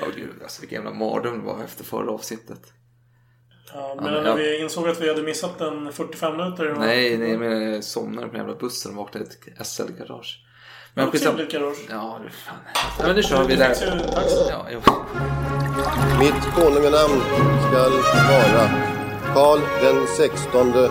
Ja gud, alltså vilken jävla mardröm det var efter förra avsnittet. Ja, Ja, men men när jag- vi insåg att vi hade missat en 45 minuter. och- Nej, nej, men jag somnade på den jävla bussen och vaknade i ett SL-garage. Men skitsamma. trevligt garage. Ja, det fan. Ja, men nu kör vi Du där. Ja, jo. Mitt konunganamn skall vara Karl den sextonde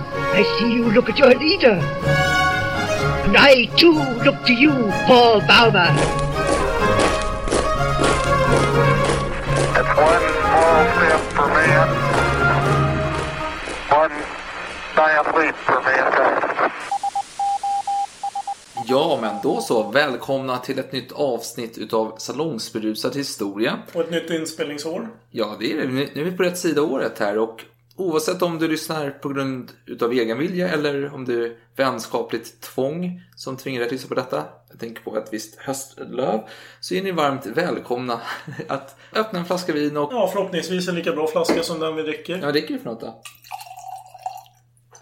I see you look at your leader. And I too look to you, Paul Bauma. It's one small step for man, one giant leap for mankind. ja, men då så. Välkomna till ett nytt avsnitt utav Salongsberusad historia. Och ett nytt inspelningsår. Ja, det är det. Nu är vi på rätt sida året här och oavsett om du lyssnar på grund utav egen vilja eller om du vänskapligt tvång som tvingar dig att lyssna på detta. Jag tänker på ett visst höstlöv. Så är ni varmt välkomna att öppna en flaska vin och... Ja, förhoppningsvis en lika bra flaska som den vi dricker. Ja, vad dricker vi för något då?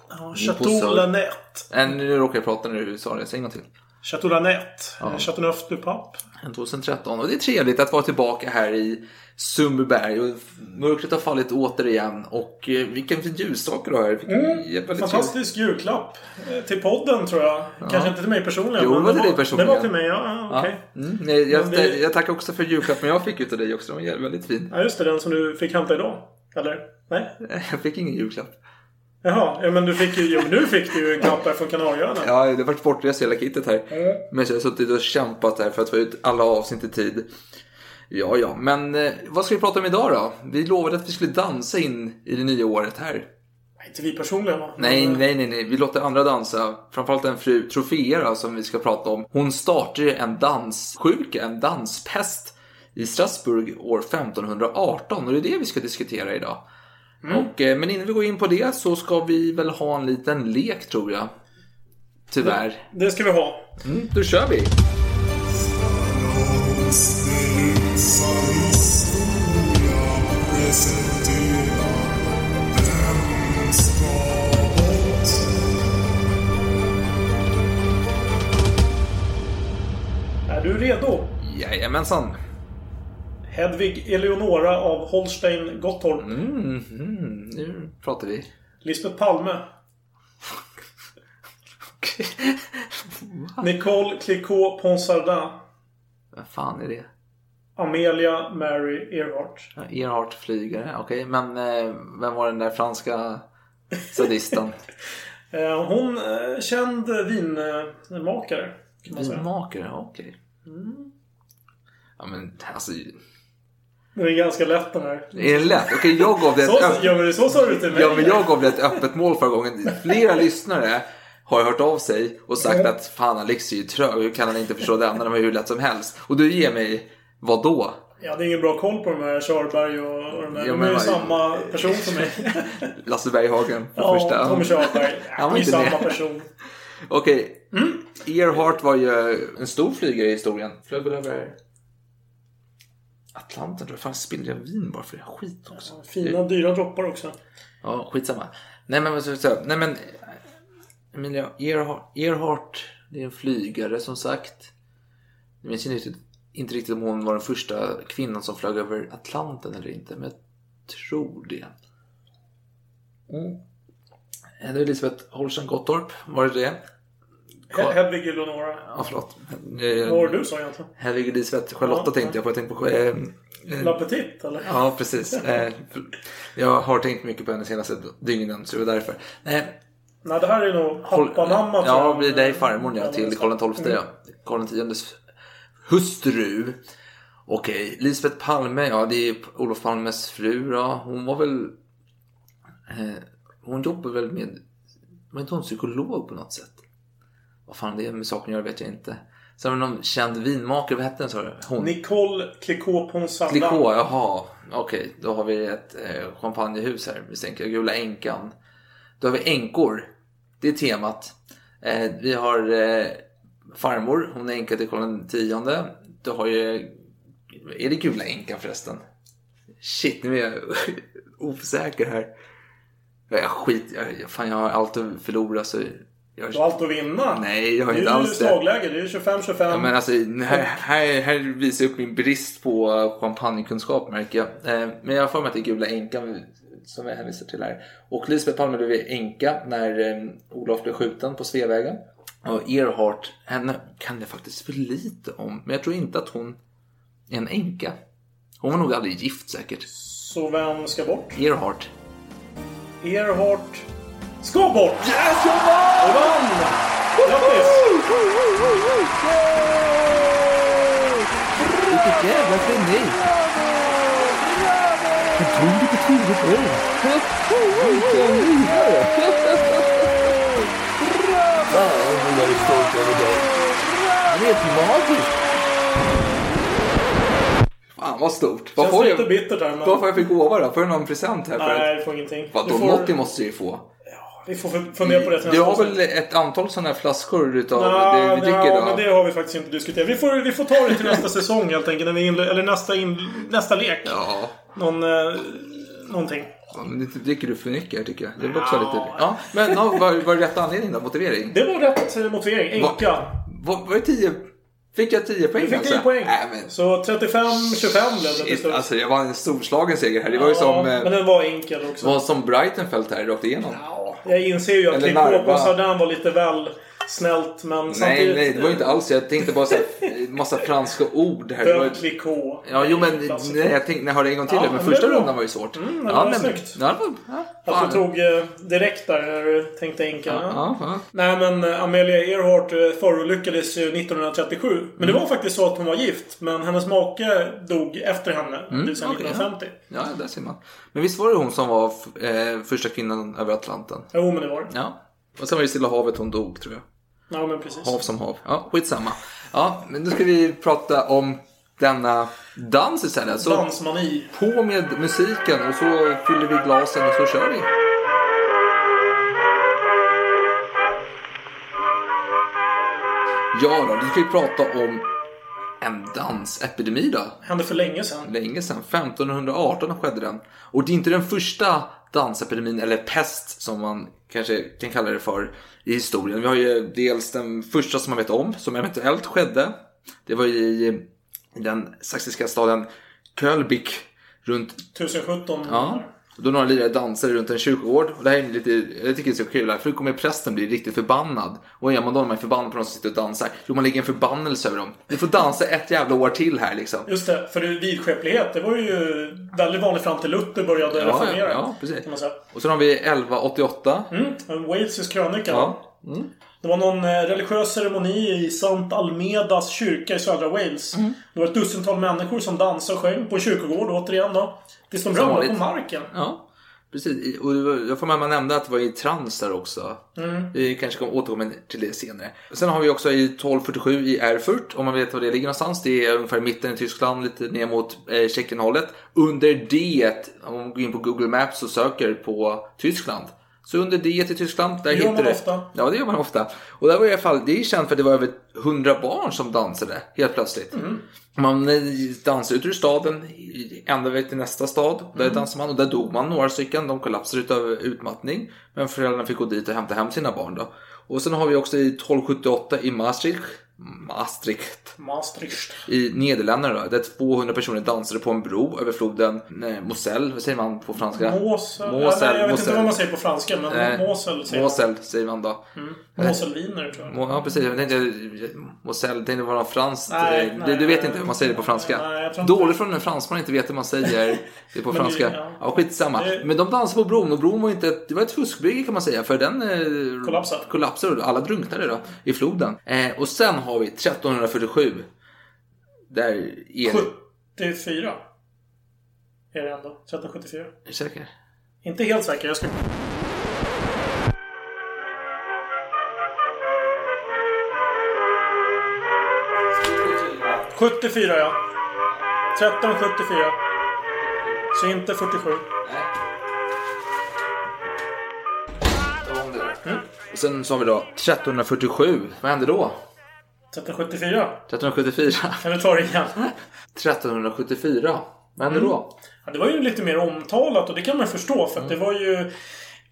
Ja, Chateau. Lanette. Äh, nu råkar jag prata när du sa det. Säg till. Chateau Lanette. Ja. Chateau Neuf du Pape. En 2013. Och det är trevligt att vara tillbaka här i Sundbyberg. Och mörkret har fallit återigen. Och eh, vilken fin ljusstake du har här. Mm. väldigt trevligt. Fantastisk julklapp. Eh, Till podden tror jag. Kanske inte till mig personligen. Jo, det var till dig personligen. Det var till mig, ja. ja, Okej. Ja. Mm, nej, jag, det- jag tackar också för julklappen jag fick utav dig också. Den var väldigt fin. Ja, just det. Den som du fick hämta idag. Eller? Nej? Jag fick ingen julklapp. Jaha, ja, men du fick ju... Jo, men nu fick du ju en klapp här från Kanarieöarna. Ja, det har varit bortrest hela kittet här. Men jag har suttit och kämpat här för att få ut alla avsnitt i tid. Ja, ja, men eh, vad ska vi prata om idag då? Vi lovade att vi skulle dansa in i det nya året här. Nej, Inte vi personligen va? Nej, Men, eh, nej, nej, nej. Vi låter andra dansa. Framförallt en fru Trofea som vi ska prata om. Hon startade en danssjuka, en danspest i Strasbourg år 1518 och det är det vi ska diskutera idag. Och, eh, men innan vi går in på det så ska vi väl ha en liten lek tror jag. Tyvärr. Det ska vi ha. Mm, då kör vi! Är du redo? Jajamensan. Hedvig Eleonora av Holstein Gottorp. Mm, mm, nu pratar vi. Lisbeth Palme. Nicole Clicquot Ponsardin. Vad fan är det? Amelia Mary Earhart. Ja, Earhart flygare, okej. Men eh, vem var den där franska sadisten? Eh, Hon är känd vinmakare. Vinmakare, okej. Ja men alltså, Den är ganska lätt den här. är det lätt? Okej, jag gav det ett Så, öppet... ja, men så sa du till mig. Ja, men jag gav det ett öppet mål förra gången. Flera lyssnare har hört av sig och sagt att fan Alex är ju trög, hur kan han inte förstå denna? Den var ju hur lätt som helst. Och du ger mig vad då? Jag hade ingen bra koll på de här Körberg och, och de där. Ja, de är ju samma person som mig. Lasse Berghagen för ja, första. Tommy Körberg. Han var det är inte samma med. person. Okej. Earhart var ju en stor flygare i historien. Flög väl över Atlanten tror jag. Fan spillde jag vin bara för det? Skit också. Fina, dyra droppar också. Ja, skitsamma. Nej men vad ska jag säga? Nej men Emilia Earhart, Earhart, det är en flygare som sagt. Jag minns inte, inte riktigt om hon var den första kvinnan som flög över Atlanten eller inte. Men jag tror det. Mm. Elisabeth Holstein Gottorp, var det det? He- Hedvig Eleonora. Ja, förlåt. Vad var det du sa egentligen? Hedvig Elisabeth Charlotta Ja, tänkte jag på. Jag tänkte på... Eh, eh, La Petite eller? ja, precis. Eh, jag har tänkt mycket på henne senaste dygnen, så det var därför. Nej, det här är nog tror Ja, blir det farmor ja, till Karl XII. Ja. Karl Xs hustru. Okej, Lisbeth Palme, ja det är Olof Palmes fru. Ja. Hon var väl... Eh, hon jobbar väl med... Var inte hon psykolog på något sätt? Vad fan det är med saken göra vet jag inte. Sen har vi någon känd vinmakare. Vad hette den sa du? Hon? Nicole Clicquot Ponsardin. Clicquot, jaha. Okej, då har vi ett eh, champagnehus här misstänker jag. Gula änkan. Då har vi änkor. Det är temat. Eh, vi har eh, farmor, hon är änka till Karl tionde. Du har ju... Är det Gula änkan förresten? Shit, nu är jag osäker här. Jag skit, jag, fan jag har allt att förlora så... Jag, Du har allt att vinna. Nej, jag har det inte är ju alls det. slagläge. Det är 25-25. Ja, men alltså, här, här, här visar jag upp min brist på champagnekunskap märker jag. Eh, Men jag har för mig att det är Gula änkan som jag hänvisar till här. Och Lisbeth Palme blev änka när eh, Olof blev skjuten på Sveavägen. Och Earhart, henne kan jag faktiskt för lite om. Men jag tror inte att hon är en änka. Hon var nog aldrig gift säkert. Så vem ska bort? Earhart. Earhart ska bort! Yes, jag vann! Du vann! Grattis! Vilket jävla geni! Jag tog på tidigt år. Vilken lirare! Jag är stolt över dig. Det är helt magiskt. Fan vad stort. Vad Känns får lite jag, bittert här men... vad får jag för gåva då? Får jag någon present här? För Nej, du får ingenting. Vadå, Du får- något måste ju få. Vi får fundera på det till Du har väl ett antal sådana här flaskor utav Ja, det vi dricker ja, då? men det har vi faktiskt inte diskuterat. Vi får, vi får ta det till nästa säsong helt enkelt. När vi inle- eller nästa, in, nästa lek. Ja. Någon, eh, någonting. Ja, men det dricker du för mycket här tycker jag. Det är också lite... Ja, men ja, vad var det rätt anledning då? Motivering? Det var rätt eh, motivering. Enka. Vad var det 10? Fick jag 10 poäng Du fick alltså? 10 poäng. Nej, men... Så 35-25 blev det till. Alltså jag var en storslagen seger här. Det var ju som, eh, men den var enkel också. var som Brightonfält här rakt igenom. Ja, jag inser ju att på Sardin var lite väl snällt. Men Nej, samtidigt... nej, det var ju inte alls Jag tänkte bara så här, massa franska ord här. Clicquot. ja, jo men nej, jag tänkte, när jag hörde en gång till Ja. Men första rundan var ju svårt. Mm, det ja, var men, snyggt. Ja, det var, ja, Att du tog eh, direkt där när du tänkte enka. Ja, ja. Nej men eh, Amelia Earhart eh, förolyckades ju 1937. Men det var faktiskt så att hon var gift. Men hennes make dog efter henne. det vill säga okej, 1950. Ja, där ser man. Men visst var det hon som var eh, första kvinnan över Atlanten? Jo men det var det. Ja. Och sen var det Stilla havet hon dog tror jag. Ja men precis. Hav som hav. Ja, skitsamma. Ja, men nu ska vi prata om denna dans istället. Så Dansmani. på med musiken och så fyller vi glasen och så kör vi. Ja då, nu ska vi prata om en dansepidemi då. Hände för länge sedan. Länge sedan, 1518 skedde den. Och det är inte den första dansepidemin, eller pest som man kanske kan kalla det för, i historien. Vi har ju dels den första som man vet om, som eventuellt skedde. Det var i den saxiska staden Kölbik runt 1017. Ja. Då några lirare dansade runt en kyrkogård. Och det här är lite, jag tycker det är så kul. här, För då kommer prästen bli riktigt förbannad. Och gör man då när man är förbannad på någon som sitter och dansar? Jo, man lägger en förbannelse över dem. Ni får dansa ett jävla år till här liksom. Just det, för vidskeplighet det var ju väldigt vanligt fram till Luther började Ja, reformera. ja, precis. Och sen har vi 1188. Mm, en Wales krönika. Ja. Det var någon eh, religiös ceremoni i Sant Almedas kyrka i södra Wales. Mm. Det var ett dussintal människor som dansade och sjöng på en kyrkogård återigen då. Tills de ramlade på marken. Ja, precis. Och det jag får med att man nämnde att det var i trans där också. Vi kanske kommer återkomma till det senare. Sen har vi också i 1247 i Erfurt, om man vet var det ligger någonstans. Det är ungefär i mitten i Tyskland, lite ner mot eh, Tjeckienhållet. Under D, om man går in på Google Maps och söker på Tyskland. Så under D i Tyskland, där Det gör man du... ofta. Ja, det gör man ofta. Och där var i alla fall, det är känt för att det var över 100 barn som dansade helt plötsligt. Mm. Man eh, dansade ut ur staden, ända väg till nästa stad. Där Mm. dansade man och där dog man några stycken. De kollapsade utav utmattning. Men föräldrarna fick gå dit och hämta hem sina barn då. Och sen har vi också i 1278 i Maastricht, Maastricht Maastricht. i Nederländerna då, där 200 personer dansade på en bro över floden eh, Moselle. Vad säger man på franska? Mosel. Mosel, ja, nej, jag vet Mosel. inte vad man säger på franska, men Eh, Mosel säger Mosel säger man då. man. Moselviner tror jag. Ja precis, jag tänkte Moselle, jag tänkte det var något franskt. Nej, Eh, nej, du, du vet nej. inte hur man säger det på franska? Nej, Dåligt från en fransman inte vet hur man säger det på Men det- franska. ja. Ja, skitsamma. Det- Men de dansade på bron och bron var inte ett, det var ett fuskbygge kan man säga. För den eh, Kollapsade. kollapsade och alla drunknade då i floden. Eh, och sen har vi 1347. Där är det... 74. Är det ändå. 1374. Är du säker? Inte helt säker. Jag ska... 74 ja. 1374. Så inte 47. Och sen så har vi då 1347. Vad hände då? 1374. 1374. Kan du ta det igen? 1374. Vad hände då? Ja, det var ju lite mer omtalat och det kan man förstå för att det var ju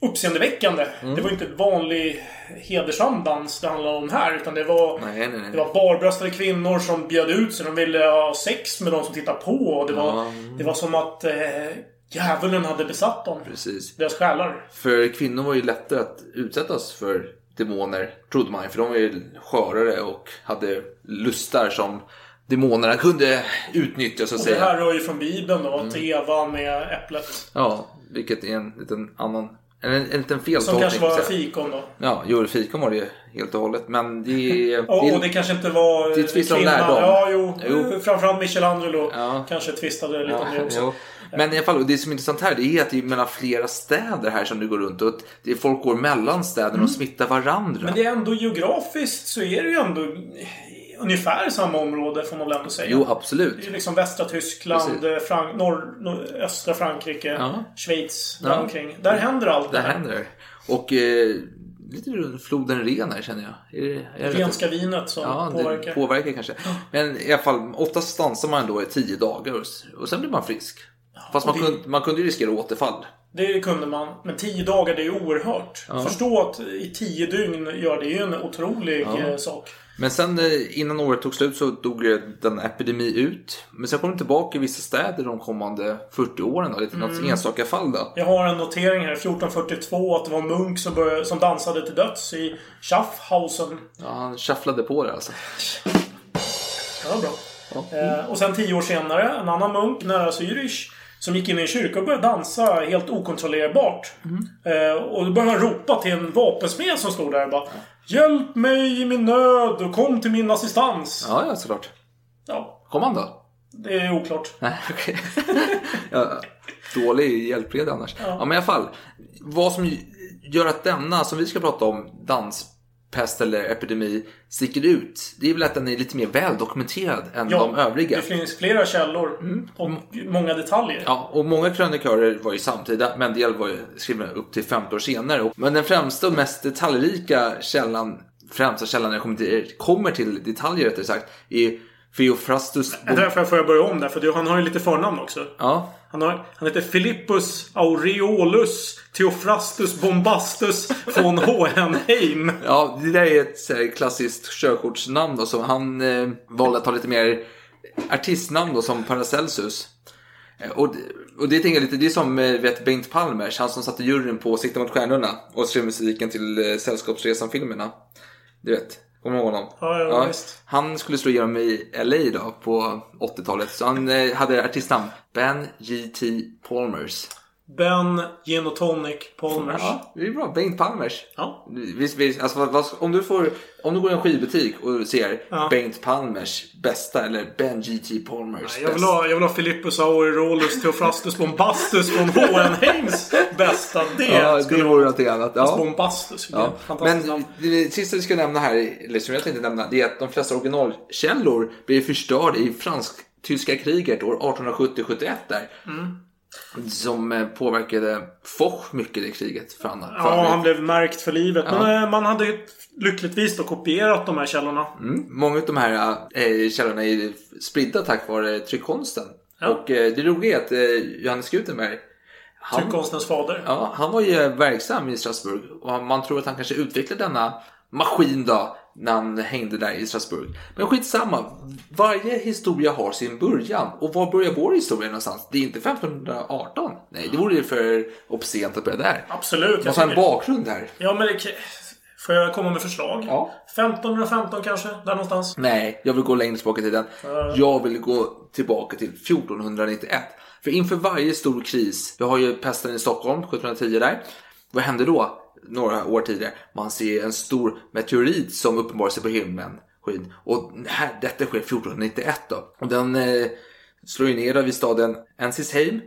uppseendeväckande. Det var ju inte vanlig hedersam dans det handlade om här. Utan det var, Nej, nej, nej. det var barbröstade kvinnor som bjöd ut sig. De ville ha sex med de som tittade på. Och det, var, det var som att eh, djävulen hade besatt dem. Precis. Deras själar. För kvinnor var ju lättare att utsättas för demoner, trodde man. För de var ju skörare och hade lustar som demonerna kunde utnyttja så att Och det säga. här rör ju från Bibeln då. Mm. Till Eva med äpplet. Ja, vilket är en liten annan... En, en liten Som feltolkning. kanske får var säga. fikon då. Ja, jo, fikon var det ju helt och hållet. Men det är... Ja, och det kanske inte var det är tvist om lärdom. Ja, jo. Jo. Framförallt Michelangelo Ja. kanske tvistade lite Ja, om det också. jo. Men i alla fall, och det som är intressant här det är att det är mellan flera städer här som du går runt och det är folk går mellan städerna och smittar varandra. Mm. Men det är ändå geografiskt så är det ju ändå ungefär samma område får man väl ändå säga. Jo, Det absolut. är ju liksom västra Tyskland, Precis. Frank norr, norr, östra Frankrike, Ja. Schweiz, Ja. där omkring. Där händer allt Där det här. händer det. Och eh, lite floden Ren här känner jag. Är det, är det? Renska vinet som Ja, påverkar. det påverkar kanske. Men i alla fall, oftast stansar man då i tio dagar och sen blir man frisk. Fast man, det- kunde, man kunde ju riskera återfall. Det kunde man. Men tio dagar, det är ju oerhört. Förstå att i tio dygn gör det är ju en otrolig eh, sak. Men sen eh, innan året tog slut så dog den epidemi ut. Men sen kom den tillbaka i vissa städer de kommande 40 åren. Då, lite Mm. något enstaka fall då. Jag har en notering här, 1442, att det var en munk som, började, som dansade till döds i Schaffhausen. Ja, han shufflade på det alltså. Det var bra. Eh, och sen tio år senare, en annan munk nära Zürich. Som gick in i en kyrka och började dansa helt okontrollerbart. Eh, och då började han ropa till en vapensmed som stod där. Bara, Hjälp mig i min nöd och kom till min assistans. Ja, ja såklart. Ja, Kom han då? det är oklart. Nej, okej. ja, dålig hjälpreda annars. Ja. men i alla fall. Vad som gör att denna, som vi ska prata om, danspest eller epidemi, sticker ut. Det är väl att den är lite mer väldokumenterad än de övriga. det finns flera källor och många detaljer. Ja, och många krönikörer var ju samtida, men en del var ju skrivna upp till 50 år senare. Men den främsta och mest detaljrika källan, främsta källan när det kommer till, kommer till detaljer rättare sagt, är Theophrastus därför får jag börja om där, för han har ju lite förnamn också. Ja, Han, har, han heter Philippus Aureolus Theophrastus Bombastus von Hohenheim. Ja, det där är ett så här, klassiskt körkortsnamn då, så han eh, valde att ta lite mer artistnamn då, som Paracelsus. Eh, Och, och det tänker jag lite, det är som eh, vet, Bengt Palmers, han som satte juryn på Sikta mot stjärnorna och skrev musiken till eh, Sällskapsresan-filmerna. Du vet, kommer du ihåg honom? Ja, ja, visst. Han skulle slå igenom i LA då på 80-talet, så han hade artistnamn Ben G.T. Palmers. Ben Genotonic Palmers. Ja, det är bra. Bengt Palmers. Ja. Visst, visst, alltså, vad, vad, om, du får, om du går i en skivbutik och ser Ja. Bengt Palmers bästa eller Ben G.T. Palmers Jag vill, bästa. ha, jag vill ha Philippus Aureolus Theophrastus Bombastus von Hohenheims bästa. Det Ja, det vore någonting annat. Ja. Bombastus. Ja. Men namn. det sista vi ska nämna här, eller som jag tänkte nämna, det är att de flesta originalkällor blev förstörda i fransk-tyska kriget år 1870-71 där. Mm. Som eh, påverkade Foch mycket i kriget. För han, för Ja, han blev märkt för livet. Men eh, man hade lyckligtvis då kopierat de här källorna. Mm. Många av de här eh, källorna är spridda tack vare tryckkonsten. Ja. Och eh, det roliga är att eh, Johannes Gutenberg han, Tryckkonstens fader. ja, han var ju verksam i Strasbourg och man tror att han kanske utvecklade denna maskin då när han hängde där i Strasbourg. Men skitsamma, varje historia har sin början. Och var börjar vår historia någonstans? Det är inte 1518. Nej, det vore ju för obscent att börja där. Absolut. Man Jag måste ha en bakgrund här. Ja, men det... Får jag komma med förslag? Ja. 1515 kanske? Där någonstans? Nej, jag vill gå längre tillbaka i tiden. Jag vill gå tillbaka till 1491. För inför varje stor kris, vi har ju pesten i Stockholm 1710 där. Vad hände då? Några år tidigare. Man ser en stor meteorit som uppenbarar sig på himlen. Och här, detta sker 1491 då. Och den eh, slår ju ner vid staden Ensisheim.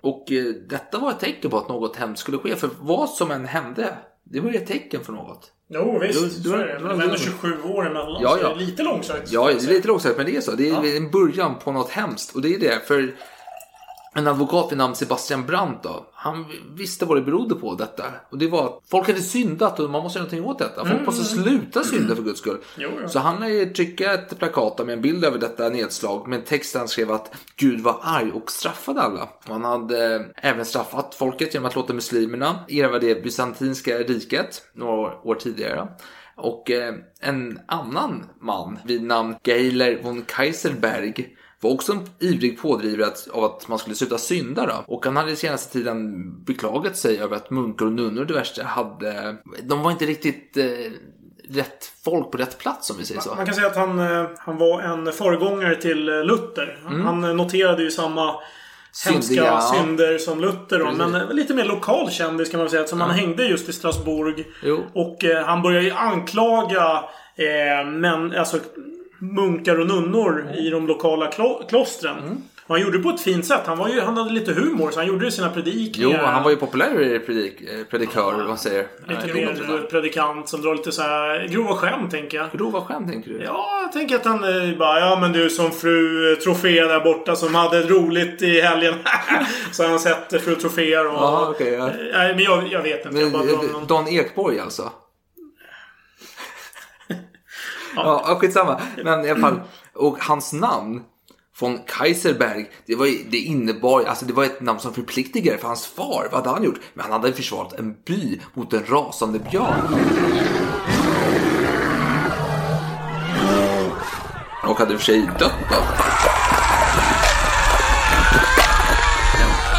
Och eh, detta var ett tecken på att något hemskt skulle ske. För vad som än hände Det var ju ett tecken för något. Jo visst, Du- du- så är det. Men de är ändå 27 år emellan. Ja, så ja. det är lite långsökt. Ja, det är lite långsökt, men det är så. Det är en början på något hemskt. Och det är det, för en advokat vid namn Sebastian Brandt då, han visste vad det berodde på detta. Och det var att folk hade syndat och man måste göra någonting åt detta. Folk måste sluta synda för guds skull. Jo, jo. Så han trycka ett plakat med en bild över detta nedslag med en text där han skrev att Gud var arg och straffade alla. Och han hade eh, även straffat folket genom att låta muslimerna erövra det bysantinska riket några år, år tidigare. Och eh, en annan man vid namn Geiler von Kaiserberg var också en ivrig pådrivare av att man skulle sluta synda. Då. Och han hade i senaste tiden beklagat sig över att munkar och nunnor diverse hade... De var inte riktigt eh, rätt folk på rätt plats om vi säger så. Man kan säga att han, eh, han var en föregångare till eh, Luther. Han eh, noterade ju samma hemska Mm. Syndiga, ja. synder som Luther. Då, men lite mer lokal kändis kan man säga. Som han hängde just i Strasbourg. Jo. Och eh, han började ju anklaga eh, men, alltså, munkar och nunnor Mm. i de lokala klo- klostren. Och han gjorde det på ett fint sätt. Han, var ju, han hade lite humor, så han gjorde ju sina Jo, predikningar. han var ju populär predik, eh, predikör, vad man säger. Lite Eh, mer predikant som drar lite så här grova skämt, tänker jag. Grova skämt tänker du? Ja, jag tänker att han eh, bara, ja men du som fru Trofea där borta som hade roligt i helgen. så han sett eh, fru Trofea och... Ja, okej, ja. Eh, Nej, men jag, jag vet inte. Jag Men, eh, någon... Don Ekborg alltså? Ja, ja, skitsamma. Men i alla fall, och hans namn von Kaiserberg, det, var, det innebar, alltså det var ett namn som förpliktigade för hans far. Vad hade han gjort? Men han hade försvarat en by mot en rasande björn. Och hade i och för sig dött då.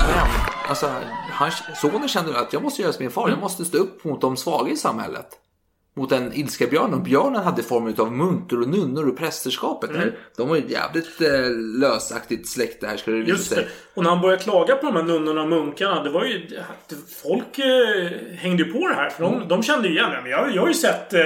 Men, alltså, hans sonen kände att jag måste göra som min far. Jag måste stå upp mot de svaga i samhället. Mot den ilska björnen. Och björnen hade formen av munkar och nunnor och prästerskapet. Där. De var ju ett jävligt eh, lösaktigt släkte här ska det visa Just sig. Och när han började klaga på de här nunnorna och munkarna. Det var ju... Folk eh, hängde ju på det här. För Mm. de, de kände ju igen det. Jag, jag har ju sett eh,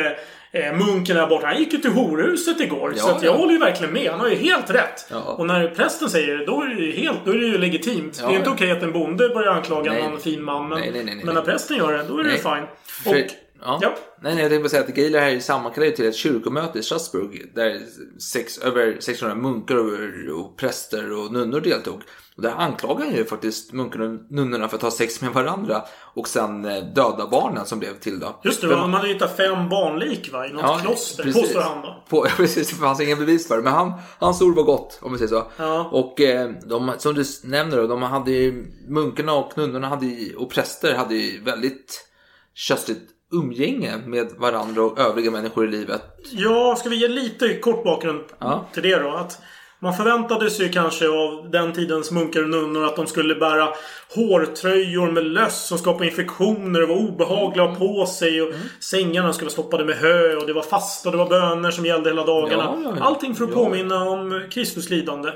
eh, munken där borta. Han gick ju till horhuset igår. Ja, så jag ja. håller ju verkligen med. Han har ju helt rätt. Ja. Och när prästen säger det, då är det ju helt... Då är det ju legitimt. Det är inte okej att en bonde börjar anklaga Nej. någon fin man. Men, Nej, nej, nej, när prästen gör det, då är det Nej. fine. För, Och... ja. ja. Nej, nej, jag tänkte bara säga att Geiler här är sammankallad till ett kyrkomöte i Strasbourg där sex, över 600 munkar och, och präster och nunnor deltog. Och där anklagar han ju faktiskt munkarna och nunnorna för att ha sex med varandra och sen eh, döda barnen som blev till då. Just det, För de hade hittat fem barnlik va? I något kloster. precis. Påstår han då. På, precis, det fanns ingen bevis för det. Men han, hans ord var gott, om vi säger så. Ja. Och eh, de, som du nämner, de hade ju, munkarna och nunnorna hade, och präster hade ju väldigt köstligt umgänge med varandra och övriga människor i livet. Ja, ska vi ge lite kort bakgrund Ja. till det då? Att man förväntade sig kanske av den tidens munkar och nunnor att de skulle bära hårtröjor med löss som skapade infektioner och var obehagliga ha på sig. Och Mm. Sängarna skulle vara stoppade med hö och det var fasta och det var böner som gällde hela dagarna. Ja, ja, ja. Allting för att påminna om Kristus lidande.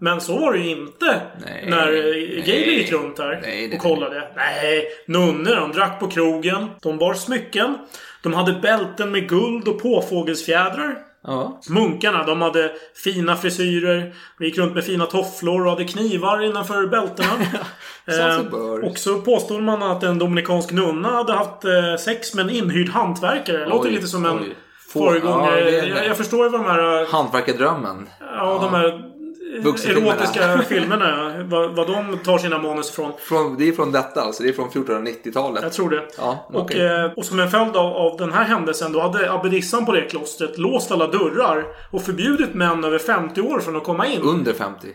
Men så var det ju inte Nej. när eh. Geiler gick runt här Nej, och kollade. Nej, nunnor de drack på krogen. De bar smycken. De hade bälten med guld och påfågelsfjädrar. Ja. Munkarna, de hade fina frisyrer. De gick runt med fina tofflor och hade knivar innanför bältena. Eh, och så påstod man att en dominikansk nunna hade haft eh, sex med en inhyrd hantverkare. Det låter lite som en oj. Få- föregångare. ja, jag, jag förstår ju vad de här... eh, Hantverkardrömmen. Ja, de här. Erotiska filmerna. Vad, vad de tar sina manus ifrån. Från, det är från detta alltså, det är från 1490-talet. Jag tror det. Ja, och, okej. eh, och som en följd av, av den här händelsen då hade abbedissan på det klostret låst alla dörrar och förbjudit män över 50 år från att komma in. Under 50.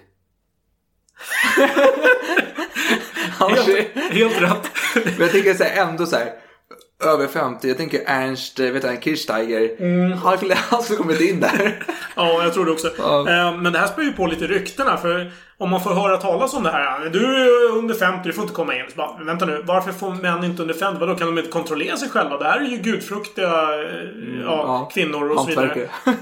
Annars är- Helt, helt rätt. Men jag tänker så här, ändå så här. Över 50. Jag tänker Ernst, eh, vet han, Kirchsteiger. Han skulle han skulle kommit in där. Ja, jag tror det också. Ja. Eh, Men det här spär ju på lite ryktena. För om man får höra talas om det här. Du är under 50, du får inte komma in. Så bara, vänta nu, varför får män inte under 50? Vadå, kan de inte kontrollera sig själva? Det här är ju gudfruktiga eh, ja, Ja. kvinnor och så vidare.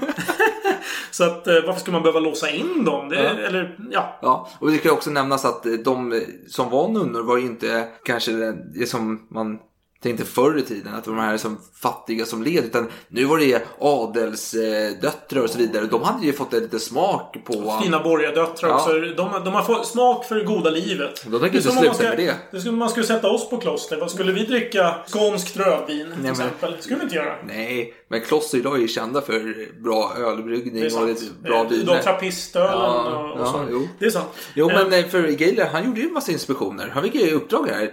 Så att eh, varför ska man behöva låsa in dem? Det, Eller, ja. Ja, och det kan också nämnas att de som var nunnor var ju inte kanske det som man tänkte förr i tiden att de här som fattiga som led. Utan nu var det adelsdöttrar och så vidare. De hade ju fått lite smak på... Fina borgardöttrar Ja. också. De, de har fått smak för det goda livet. De tänker inte sluta ska- med det. det skulle, man skulle sätta oss på kloster. Vad skulle vi dricka? Skånskt rödvin till men- exempel. Det skulle vi inte göra. Nej, men kloster idag är ju kända för bra ölbryggning och lite bra Eh, viner. De trappistölen Ja, och, och så. jo. Det är sant. Jo, Eh, men eh, för Geiler, han gjorde ju en massa inspektioner. Han fick ju uppdrag här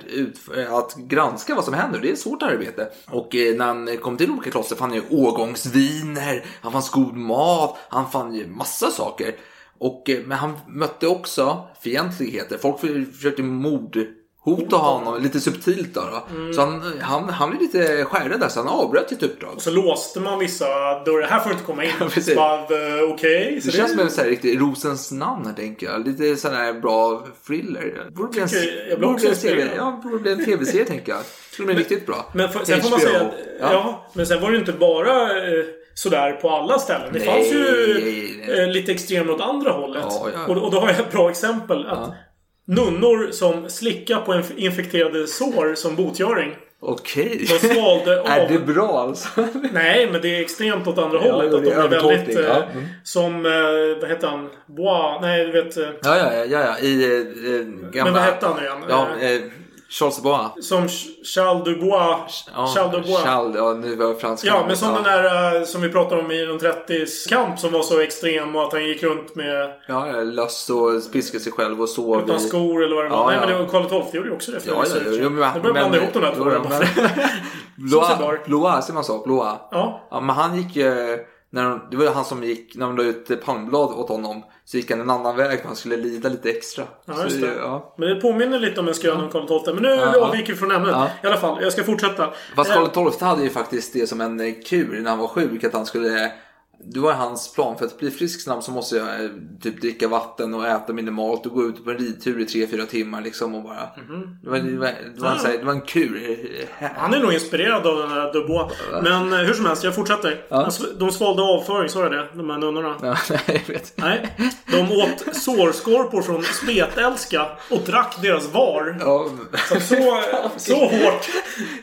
att granska vad som händer. Det är ett svårt arbete. Och eh, när han kom till olika kloster fann han ju årgångsviner, han fann god mat, han fann ju massa saker. Och, eh, men han mötte också fientligheter. Folk försökte mord mordhota honom, lite subtilt då. då. Mm. Så han, han, han blev lite skärrad där, så han avbröt sitt uppdrag. Så låste man vissa dörrar. Här får du inte komma in. precis. Eh, Okej. Det så känns som en sån här riktig Rosens namn här, tänker jag. Lite sån här bra thriller. Borde bli en, jag borde bli en serie. inspirerad. Ja, borde bli en tv-serie tänker jag. Skulle bli riktigt bra. Men för, sen får man säga att, ja. men sen var det inte bara eh, sådär på alla ställen. Det Nej, fanns ju nej, nej. eh, lite extremt åt andra hållet. Ja, ja. Och, och då har jag ett bra exempel. Att Nunnor som slickar på inf- infekterade sår som botgöring. Okej. De svalde av... Är det bra alltså? Nej, men det är extremt åt andra Ja, hållet. Att de är väldigt... övertolkning, Eh, ja. Mm. Som, eh, vad heter han? Bois? Nej, du vet... Eh, Ja, ja, ja, ja, ja. I eh, gamla... men vad hette han nu igen? Ja, Charles Bois. Som Ch- Charles du Bois. Ja, Charles du Bois. Charles, ja, nu var jag. Ja, men som ja. den där eh, som vi pratade om i de 30s kamp som var så extrem och att han gick runt med Ja, ja, löss och piskade sig själv och sov utan skor eller vad det var. Ja, Nej, ja. men det var Karl XII gjorde ju också det. för Ja, ja, så- ja, men, Jag börjar blanda ihop de där två. Blois. Blois, ser man så? Blois. Ja. Ja, men han gick ju... När de, det var ju han som gick, när de la ut palmblad åt honom, så gick han en annan väg för han skulle lida lite extra. Ja, så, just det. Ja. Men det påminner lite om en skröna om Karl XII. Men nu Ja, avviker vi från ämnet. Ja. I alla fall, jag ska fortsätta. Fast Eh, Karl XII hade ju faktiskt det som en eh, kur när han var sjuk, att han skulle... Det var hans plan, för att bli frisk snabbt så måste jag eh, typ dricka vatten och äta minimalt och gå ut på en ridtur i 3-4 timmar liksom och bara... Det, var, det, var, det, var här, det var en kur. Han är nog inspirerad av den här Dubois. Men eh, hur som helst, jag fortsätter. Ja. De sv- De svalde avföring, sa jag det? De här nunnorna. Ja, nej, jag vet. Nej. De åt sårskorpor från spetälska och drack deras var. Ja, Så, så, så hårt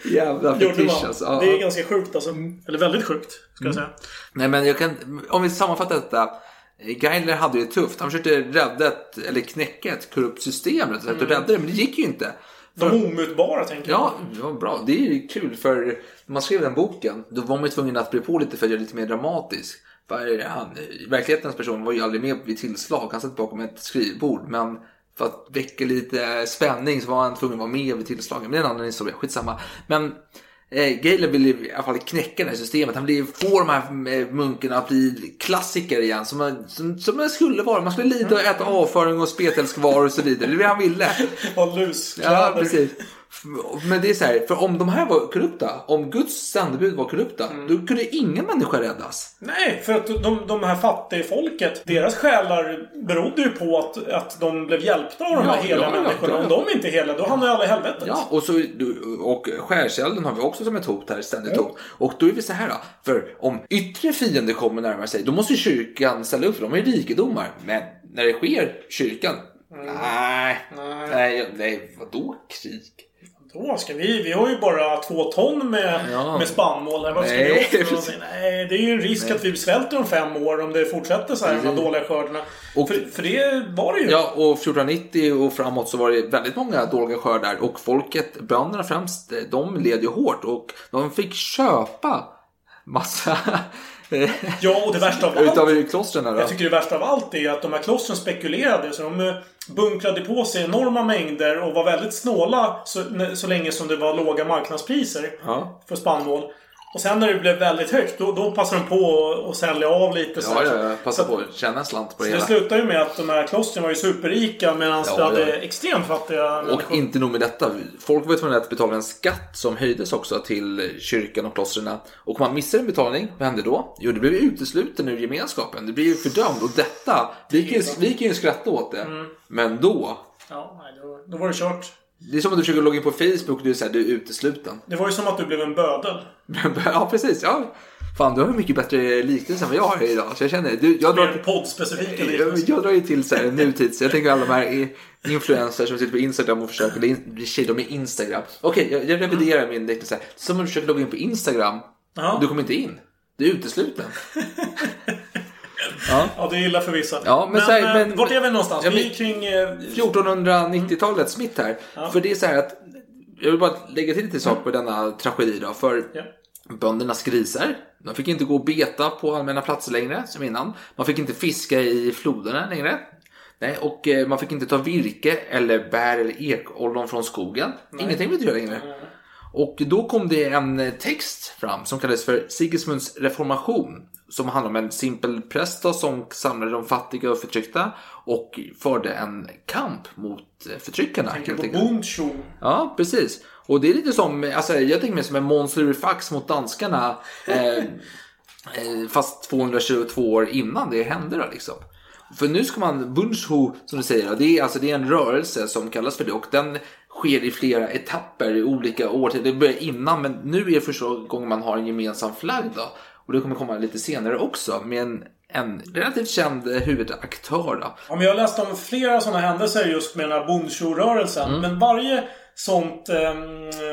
jävla fetisch alltså. Det är ganska sjukt alltså. Eller väldigt sjukt, ska jag säga. Nej men jag kan, om vi sammanfattar detta. Geiler hade det tufft. Han försökte rädda ett, eller knäcka ett korrupt system rätt sätt, och rädda det, men det gick ju inte. De omutbara, tänker jag. Ja, det var bra. Det är ju kul för när man skrev den boken då var man ju tvungen att bli på lite för att göra det lite mer dramatisk. För han, verklighetens person var ju aldrig med vid tillslag. Han satt bakom ett skrivbord. Men för att väcka lite spänning så var han tvungen att vara med vid tillslagen. Men det är en annan historia, skitsamma. Men eh, Galen ville i alla fall knäcka det här systemet. Han ville få de här eh, munkarna att bli klassiker igen. Som, man- som, som man skulle vara. Man skulle lida och äta avföring och spetälskvaror och så vidare. Det är det han ville. Och luskläder. Ja, precis. Men det är så här, för om de här var korrupta, om Guds sändebud var korrupta, Mm. då kunde ingen människa räddas. Nej, för att de, de här fattigfolket, deras själar berodde ju på att, att de blev hjälpta av de här Ja, heliga ja, människorna. ja. Om de inte är heliga, då hamnar ju alla i helvetet. Ja, och, så, och skärselden har vi också som ett hot här, ständigt hot. Och då är vi så här för om yttre fiender kommer närmare sig, då måste ju kyrkan ställa upp för de är rikedomar. Men när det sker kyrkan, nej, nej, nej, vadå krig? Då ska vi, vi har ju bara två ton med, Ja. med spannmål här. Vad ska Nej, vi offra? precis. Nej, det är ju en risk att vi svälter om fem år om det fortsätter så här med de dåliga skördarna. Och- för, för det var det ju. Ja, och 1490 och framåt så var det väldigt många dåliga skördar och folket, bönderna främst, de led ju hårt och de fick köpa massa Ja, och det värsta av allt. utav klostren. Då. Jag tycker det värsta av allt är att de här klostren spekulerade. Så de eh, bunkrade på sig enorma mängder och var väldigt snåla så, så länge som det var låga marknadspriser Ja. för spannmål. Och sen när det blev väldigt högt, då, då passade de på att sälja av lite. så Ja, ja, ja, passa på att tjäna en slant på det Så det hela. slutade ju med att de här klostren var ju superrika medan Ja, vi hade ja. extremt fattiga Och människor. inte nog med detta. Folk var tvungna att betala en skatt som höjdes också till kyrkan och klostren. Och om man missade en betalning, vad hände då? Jo, det blev utesluten ur gemenskapen. Det blev ju fördömd. Och detta, vi kan, ju- vi kan ju skratta åt det. Mm. Men då, Ja, då, då var det kört. Det är som att du försöker logga in på Facebook och du är, så här, du är utesluten. Det var ju som att du blev en bödel. ja, precis. Ja. Fan, du har ju mycket bättre liknelse än vad jag har idag. Så jag känner, du, jag drar, poddspecifika jag, jag drar ju till så här nutids. Jag tänker alla de här influencers som sitter på Instagram och försöker bli tjej, de är Instagram. Okej, jag, jag reviderar min liknelse. Som om du försöker logga in på Instagram. Ja. Du kommer inte in. Du är utesluten. Ja, det är illa för vissa. Ja, men men, här, eh, men- vart är vi någonstans? Ja, vi är kring... Eh, 1490-talets smitt här. För det är så här att, jag vill bara lägga till lite sak på denna tragedi då. För Ja. böndernas grisar, de fick inte gå och beta på allmänna platser längre som innan. Man fick inte fiska i floderna längre. Nej, och eh, man fick inte ta virke eller bär eller ekollon från skogen. Ingenting fick du göra längre. Och då kom det en text fram som kallades för Sigismunds reformation. Som handlar om en simpel präst då, som samlade de fattiga och förtryckta och förde en kamp mot eh, förtryckarna. tänker helt på. Bondshow. Ja, precis. Och det är lite som, alltså, jag tänker mig som en Måns Lurifax mot danskarna. Eh, eh, fast 222 år innan det hände då liksom. För nu ska man, Bundsho som du säger, det är, alltså, det är en rörelse som kallas för det och den sker i flera etapper i olika år. Det börjar innan men nu är det första gången man har en gemensam flagg då. Och det kommer komma lite senare också med en, en relativt känd huvudaktör då. Ja, men jag har läst om flera sådana händelser just med den här Bondshow-rörelsen. Mm. Men varje sånt, eh,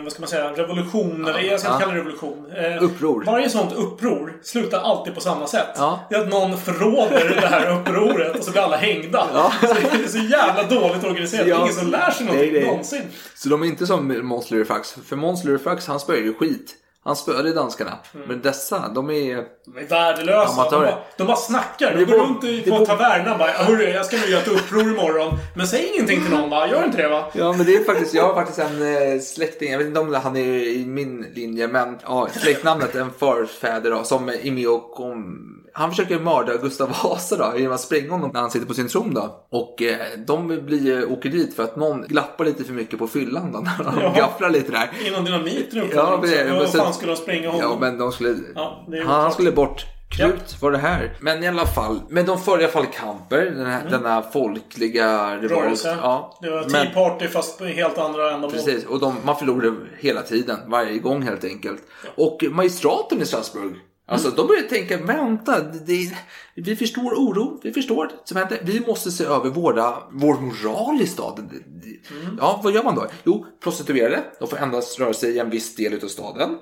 vad ska man säga, revolution, eller jag ska inte ja. kalla det revolution. Eh, Uppror. Varje sånt uppror slutar alltid på samma sätt. Ja. Det är att någon förråder det här upproret och så blir alla hängda. Så det är så jävla dåligt organiserat. Ja. ingen som lär sig någonting Nej, nej. någonsin. Så de är inte som Måns Lurifax. För Måns Lurifax, han spöade ju skit. Han spöade danskarna. Mm. Men dessa, de är... De är värdelösa. De Amatörer. bara, de bara snackar. De går runt i- på var- tavernan bara Hörru, jag ska nu göra ett uppror imorgon. Men säg ingenting till någon va? Gör inte det va? Ja, men det är faktiskt, jag har faktiskt en eh, släkting, jag vet inte om han är i min linje, men ja, släktnamnet, en förfäder då, som är med och kom, han försöker mörda Gustav Vasa då, genom att spränga honom när han sitter på sin tron då. Och eh, de blir, åker dit för att någon glappar lite för mycket på fyllan då, när de Jaha. gafflar lite där. Innan dynamiten är Ja, men men Vad fan skulle de spränga honom? Ja, men de skulle... Ja, han, han skulle bort. Krut var det här. Men i alla fall, men de förde i alla fall kamper, den här, denna folkliga Rörelse. Ja, Det var Tea Party fast på helt andra ändamål. Precis, och de, man förlorade hela tiden, varje gång helt enkelt. Och magistraten i Strasbourg, alltså de började tänka, vänta, det, vi förstår oro, vi förstår som händer. Vi måste se över våra, vår moral i staden. Det- Ja, vad gör man då? Jo, prostituerade, de får endast röra sig i en viss del av staden.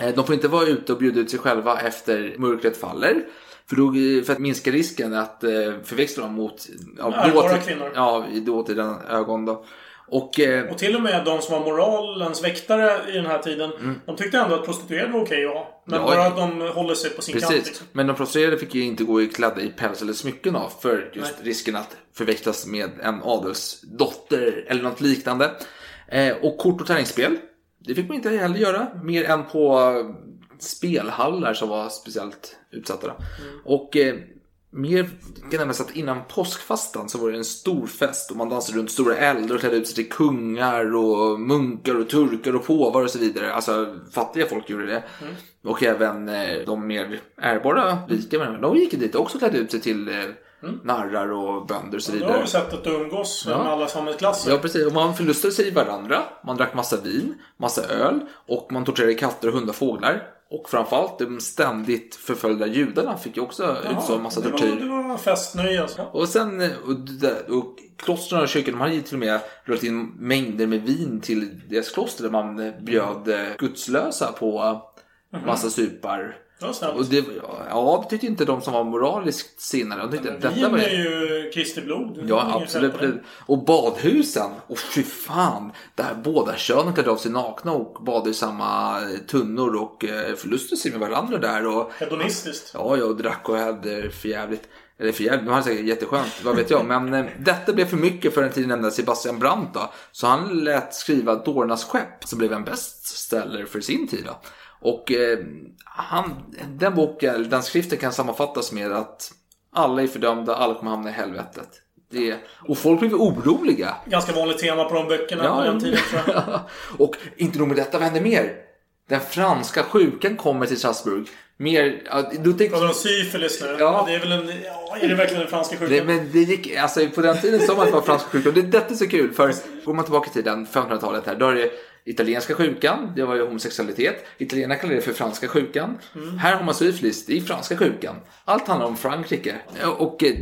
Eh, De får inte vara ute och bjuda ut sig själva efter mörkret faller. För, då, för att minska risken att eh, förväxla dem mot ja, dåtid- kvinnor. Ja, i dåtida ögon då. Och, eh, Och till och med de som var moralens väktare i den här tiden. Mm. De tyckte ändå att prostituerade var okej att ha. Men Ja, bara ja. att de håller sig på sin kant. Precis, Liksom. men de prostituerade fick ju inte gå i klädda i päls eller smycken av för just risken att förväxlas med en adelsdotter eller något liknande. Eh, och kort och tärningsspel, det fick man inte heller göra mer än på eh, spelhallar som var speciellt utsatta. då. Och eh, mer kan nämnas att innan påskfastan så var det en stor fest och man dansade runt stora eldar och klädde ut sig till kungar och munkar och turkar och påvar och så vidare. Alltså fattiga folk gjorde det. Och även eh, de mer ärbara, rika de gick dit också och klädde ut sig till eh, narrar och bönder och så vidare. har vi sättet att umgås med alla samhällsklasser. Ja, precis. Och man förlustade sig i varandra. Man drack massa vin, massa öl och man torterade katter, hundar och fåglar. Och framförallt de ständigt förföljda judarna fick ju också utstå en massa det, var, tortyr. det var festnöje alltså. Och sen, eh, och, och klostren och kyrkan, de hade ju till och med rullat in mängder med vin till deras kloster där man eh, bjöd eh, gudslösa på massa supar. Snällt. Och det, ja, tyckte inte de som var moraliskt sinnade. De tyckte detta var är ju Kristi blod. Ja, absolut. Och badhusen. Och fy fan. Där båda könen klädde av sig nakna och badade i samma eh, tunnor och eh, förlustade sig med varandra där. Och, Hedonistiskt. ja, jag drack och hade för jävligt. Eller för jävligt, de hade säkert jätteskönt, vad vet jag. Men eh, detta blev för mycket för den tiden nämnda Sebastian Brandt då. Så han lät skriva Dårarnas skepp som blev en bestseller för sin tid då. Och eh, han, den boken, den skriften kan sammanfattas med att alla är fördömda, alla kommer hamna i helvetet. Det, och folk blev oroliga. Ganska vanligt tema på de böckerna på den tiden tror jag. och inte nog med detta, vad händer mer? Den franska sjukan kommer till Strasbourg mer... Ja, då tänkte, Pratar du om syfilis nu? Ja. Ja. Det är väl en... Ja, är det verkligen den franska sjukan? men det gick, alltså på den tiden sa man att det var franska sjukan. Det, detta är så kul för går man tillbaka till den 1500-talet här, då är det italienska sjukan, det var ju homosexualitet. Italienarna kallar det för franska sjukan. Mm. Här har man syfilis, det är franska sjukan. Allt handlar om Frankrike. Och, eh,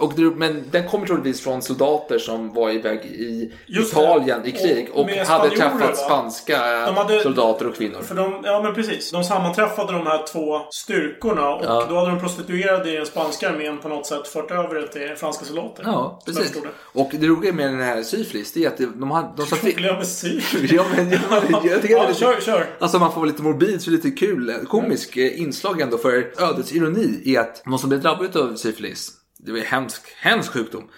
och, det- men den kommer troligtvis från soldater som var iväg i Just det. Italien i krig Och och, hade träffat spanska De hade- soldater och kvinnor. För de, ja men precis. De sammanträffade de här två styrkorna och Ja. då hade de prostituerade i den spanska armén på något sätt fört över det till franska soldater. Ja, precis. det. Och det roliga med den här syfilis, det är att det- de, har, de. Roliga med syfilis. Ja, men jag, jag tycker det är Ja, kör, kör. Alltså man får vara lite morbid så lite kul, komisk eh, inslag ändå för ödets ironi är att de som blir drabbade av syfilis, det var en hemsk, hemsk sjukdom.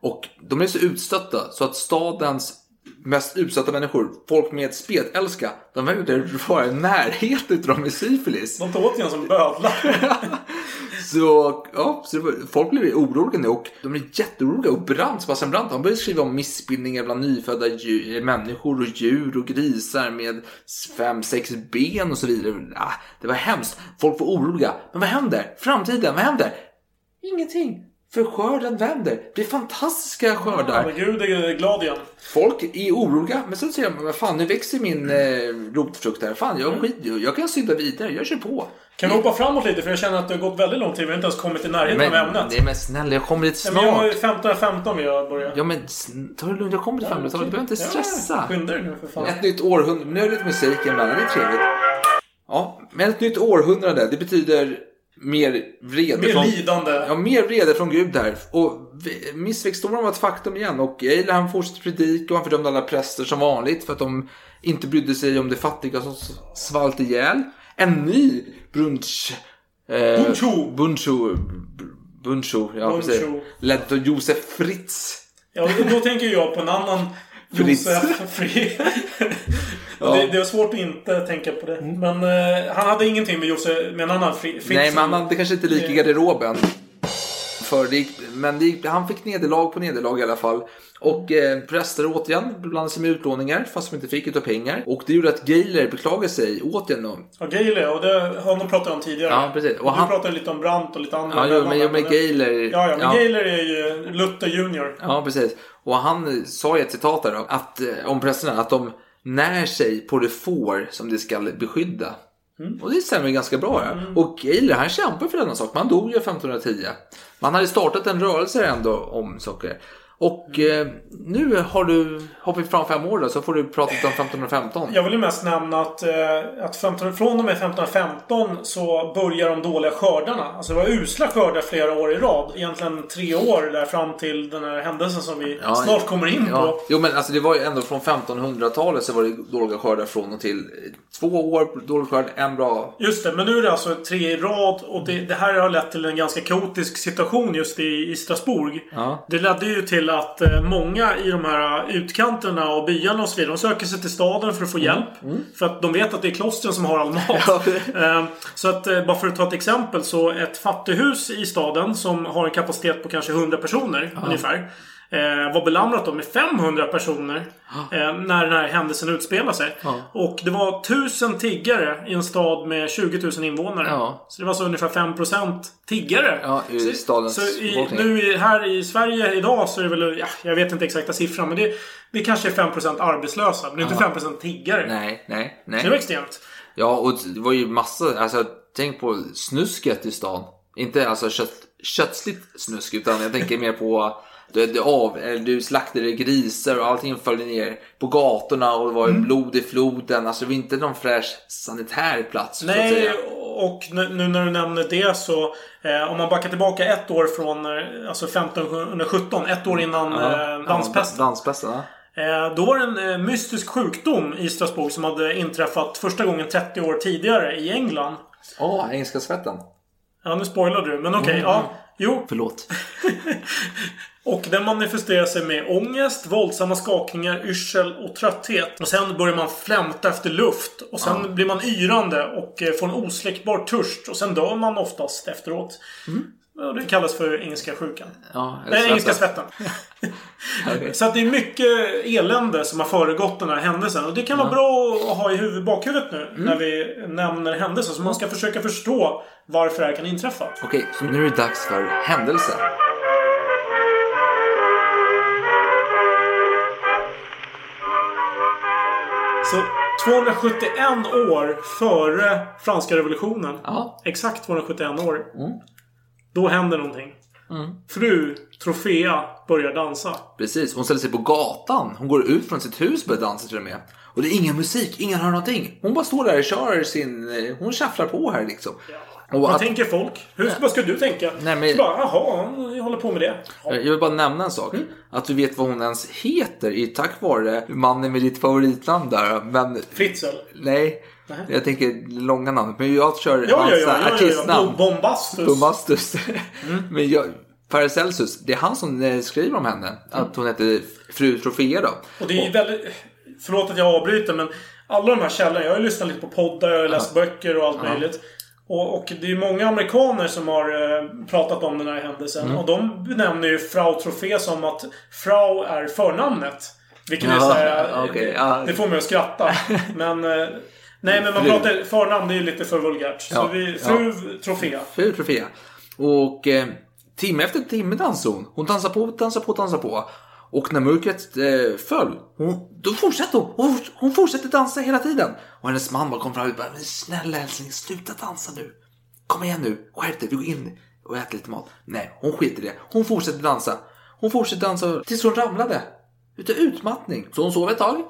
Och de är så utstötta så att stadens mest utsatta människor, folk med spetälska, de vägrar inte vara i närheten av dem med syfilis. De tar åt igen som bödlar. Så, ja, så var, folk blev oroliga nu och de blev jätteoroliga och Brandt, Sebastian Brandt, han började skriva om missbildningar bland nyfödda djur, människor och djur och grisar med fem, sex ben och så vidare. Ah, det var hemskt. Folk var oroliga. Men vad händer? Framtiden, vad händer? Ingenting. För skörden vänder. Det blir fantastiska skördar. Men gud är glad igen. Folk är oroliga, men sen säger de, vad fan, nu växer min eh, rotfrukt här. Fan, jag, skit, jag kan synda vidare, jag kör på. Kan vi hoppa framåt lite? För jag känner att det har gått väldigt lång tid. Vi har inte ens kommit i närheten Men, av ämnet. nej, men snälla, jag kommer dit Ja, men jag har ju snart. 1515 vill jag börja. Ja men ta det lugnt, jag kommer till 500-talet, du behöver inte stressa. Ja, skynda dig nu för fan. Ett nytt århundrade, nu är det lite musik emellan, det är trevligt. Ja, men ett nytt århundrade, det betyder mer vrede Mer från... lidande. Ja, mer vrede från Gud här. Och missväxtstormen var ett faktum igen. Och Eiler han fortsatte predika och han fördömde alla präster som vanligt för att de inte brydde sig om de fattiga som svalt ihjäl. En ny brunch... Eh, Buncho. Buncho. Buncho, ja Buncho. precis. Ledd av Josef Fritz. Ja, då tänker jag på en annan. Josef Fri. Ja. det, det är svårt att inte tänka på det. Men eh, han hade ingenting med Josef, med en annan Fri, Fritz. Nej, men han hade kanske inte lika i garderoben. För det gick, men det gick, han fick nederlag på nederlag i alla fall. Och eh, präster återigen blandade sig med utlåningar fast de inte fick utav pengar. Och det gjorde att Geiler beklagade sig återigen. Då. Ja, Geile, och det har de pratat om tidigare. Ja, precis. Och Och han- du pratade lite om Brandt och lite andra. Ja, jo, men, jo, men Geiler... Ja, ja, men ja. Geiler är ju Luther Junior. Ja, precis. Och han sa i ett citat där då, att, eh, om prästerna att de när sig på det får som de ska beskydda. Och det stämmer ganska bra. Ja. Och Geiler han kämpar för denna sak. Man dog ju 1510. Man hade startat en rörelse ändå om saker. Och eh, nu har du hoppat fram fem år då, så får du prata om 1515. Jag vill ju mest nämna att, eh, att 15, från och med 1515 så börjar de dåliga skördarna. Alltså det var usla skördar flera år i rad. Egentligen tre år där fram till den här händelsen som vi Ja, snart kommer in Ja. på. Jo men alltså det var ju ändå från 1500-talet så var det dåliga skördar från och till. Två år dålig skörd, en bra. Just det, men nu är det alltså tre i rad och det, det här har lett till en ganska kaotisk situation just i, i Strasbourg. Ja. Det ledde ju till att eh, många i de här utkanterna och byarna och så vidare, de söker sig till staden för att få hjälp. För att de vet att det är klostren som har all mat. Mm. Ja. Eh, Så att, eh, bara för att ta ett exempel, så ett fattighus i staden som har en kapacitet på kanske 100 personer ungefär. Eh, var belamrat då med 500 personer eh, när den här händelsen utspelar sig. Och det var 1000 tiggare i en stad med 20 000 invånare. Ja. Så det var så ungefär 5% tiggare. Ja, i så, stadens så i, nu här i Sverige idag så är det väl, ja, jag vet inte exakta siffran, men det, det kanske är 5% arbetslösa. Men det är inte 5% tiggare. Nej, nej, nej. Det var extremt. Ja, och det var ju massa, alltså tänk på snusket i stan. Inte alltså kött, köttsligt snusk, utan jag tänker mer på du, du, av, du slaktade grisar och allting föll ner på gatorna och det var Mm. blod i floden. Alltså det var inte någon fräsch sanitär plats. Nej, och nu när du nämner det så eh, om man backar tillbaka ett år från eh, alltså 1517, ett år innan eh, danspesten. Danspesten, ja. Eh, då var det en eh, mystisk sjukdom i Strasbourg som hade inträffat första gången 30 år tidigare i England. Åh, engelska svetten. Ja, nu spoilar du, men okej. Mm. ja. Jo, Förlåt. och den manifesterar sig med ångest, våldsamma skakningar, yrsel och trötthet. Och sen börjar man flämta efter luft. Och sen blir man yrande och eh, får en osläckbar törst. Och sen dör man oftast efteråt. Och det kallas för engelska sjukan. Ja, eller Nej, engelska svetten. Okej. Så att det är mycket elände som har föregått den här händelsen. Och det kan vara bra att ha i huvud, bakhuvudet nu Mm. när vi nämner händelser. Så man ska försöka förstå varför det här kan inträffa. Okej, så nu är det dags för händelsen. Så 271 år före franska revolutionen. Ja. Exakt 271 år. Mm. Då händer någonting. Fru Trofea börjar dansa. Precis, hon ställer sig på gatan. Hon går ut från sitt hus och börjar dansa till och med. Och det är ingen musik, ingen hör någonting. Hon bara står där och kör sin... eh, Hon shufflar på här liksom. Och Vad att, tänker folk? Hur, vad ska du tänka? Nej, men- Så bara, jaha, han håller på med det. Ja. jag vill bara nämna en sak. Att du vet vad hon ens heter är tack vare mannen med ditt favoritnamn där. Men Fritzl. nej, jag tänker det långa namnet. Men jag kör Ja, hans ja, ja. artistnamn. Bombastus. Bombastus. Men jag, Paracelsus, det är han som eh, skriver om henne. Att hon heter fru Trofea då. Och det är ju väldigt... Förlåt att jag avbryter men alla de här källorna. Jag har ju lyssnat lite på poddar, jag har läst böcker och allt möjligt. Och, och det är många amerikaner som har eh, pratat om den här händelsen. Mm. Och de benämner ju Frau Trofé som att Frau är förnamnet. Vilket är Ja, så här, okej, ja. Det får mig att skratta. Men... Nej men man Fru. pratar... Förnamn det är ju lite för vulgärt. Så Ja, vi, ja. fru Trofé. Fru Trofea. Och eh, timme efter timme dansar hon. Hon dansar på, dansar på, dansar på. Och när mörkret eh, föll, hon, då fortsatte hon. hon. Hon fortsatte dansa hela tiden. Och hennes man bara kom fram och bara, men snälla älskling, sluta dansa nu. Kom igen nu, skärp dig, vi går in och äter lite mat. Nej, hon skiter i det. Hon fortsätter dansa. Hon fortsätter dansa tills hon ramlade. Utav utmattning. Så hon sov ett tag.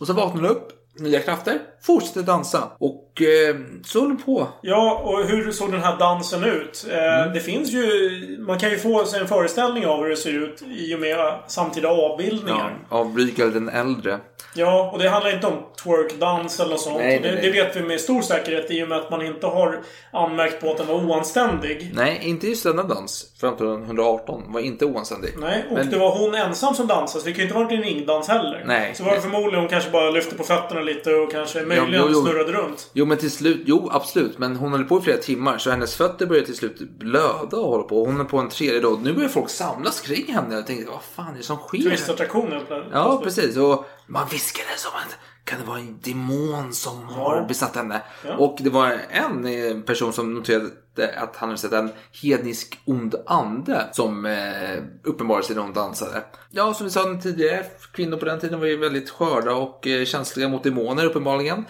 Och så vaknade hon upp, nya krafter, fortsätter dansa. Och eh, så hon på. Ja, och hur såg den här dansen ut? Eh, Mm. Det finns ju... Man kan ju få sig en föreställning av hur det ser ut i och med samtida Ja, avbildningar. av Rygal den äldre. Ja, och det handlar inte om twerkdans eller något sånt. Nej, nej, det, det vet vi med stor säkerhet i och med att man inte har anmärkt på att den var oanständig. Nej, inte just denna dans. Fram till 118 var inte oanständig. Nej, och Men- det var hon ensam som dansade, så det kan ju inte ha varit en ringdans heller. Nej. Så var det förmodligen hon kanske bara lyfte på fötterna lite och kanske möjligen jo, snurrade runt. Jo, men till slut, jo absolut. Men hon höll på i flera timmar så hennes fötter började till slut blöda och hålla på. Hon är på en tredje dag. Nu börjar folk samlas kring henne. Jag tänkte, vad fan är det som sker? Turistattraktioner. Ja, precis. Och man viskade som att kan det vara en demon som har besatt henne? Och det var en person som noterade att han hade sett en hednisk ond ande som eh, uppenbarade sig när hon dansade. Ja, som vi sa tidigare, kvinnor på den tiden var ju väldigt skörda och eh, känsliga mot demoner uppenbarligen.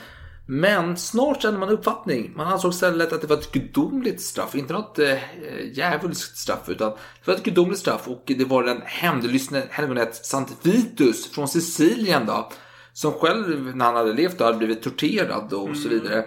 Men snart kände man uppfattning. Man ansåg istället att det var ett gudomligt straff. Inte något eh, djävulskt straff, utan det var ett gudomligt straff. Och det var den hämndlystne helgonet Sankt Vitus från Sicilien då. Som själv, när han hade levt då, hade blivit torterad och så vidare.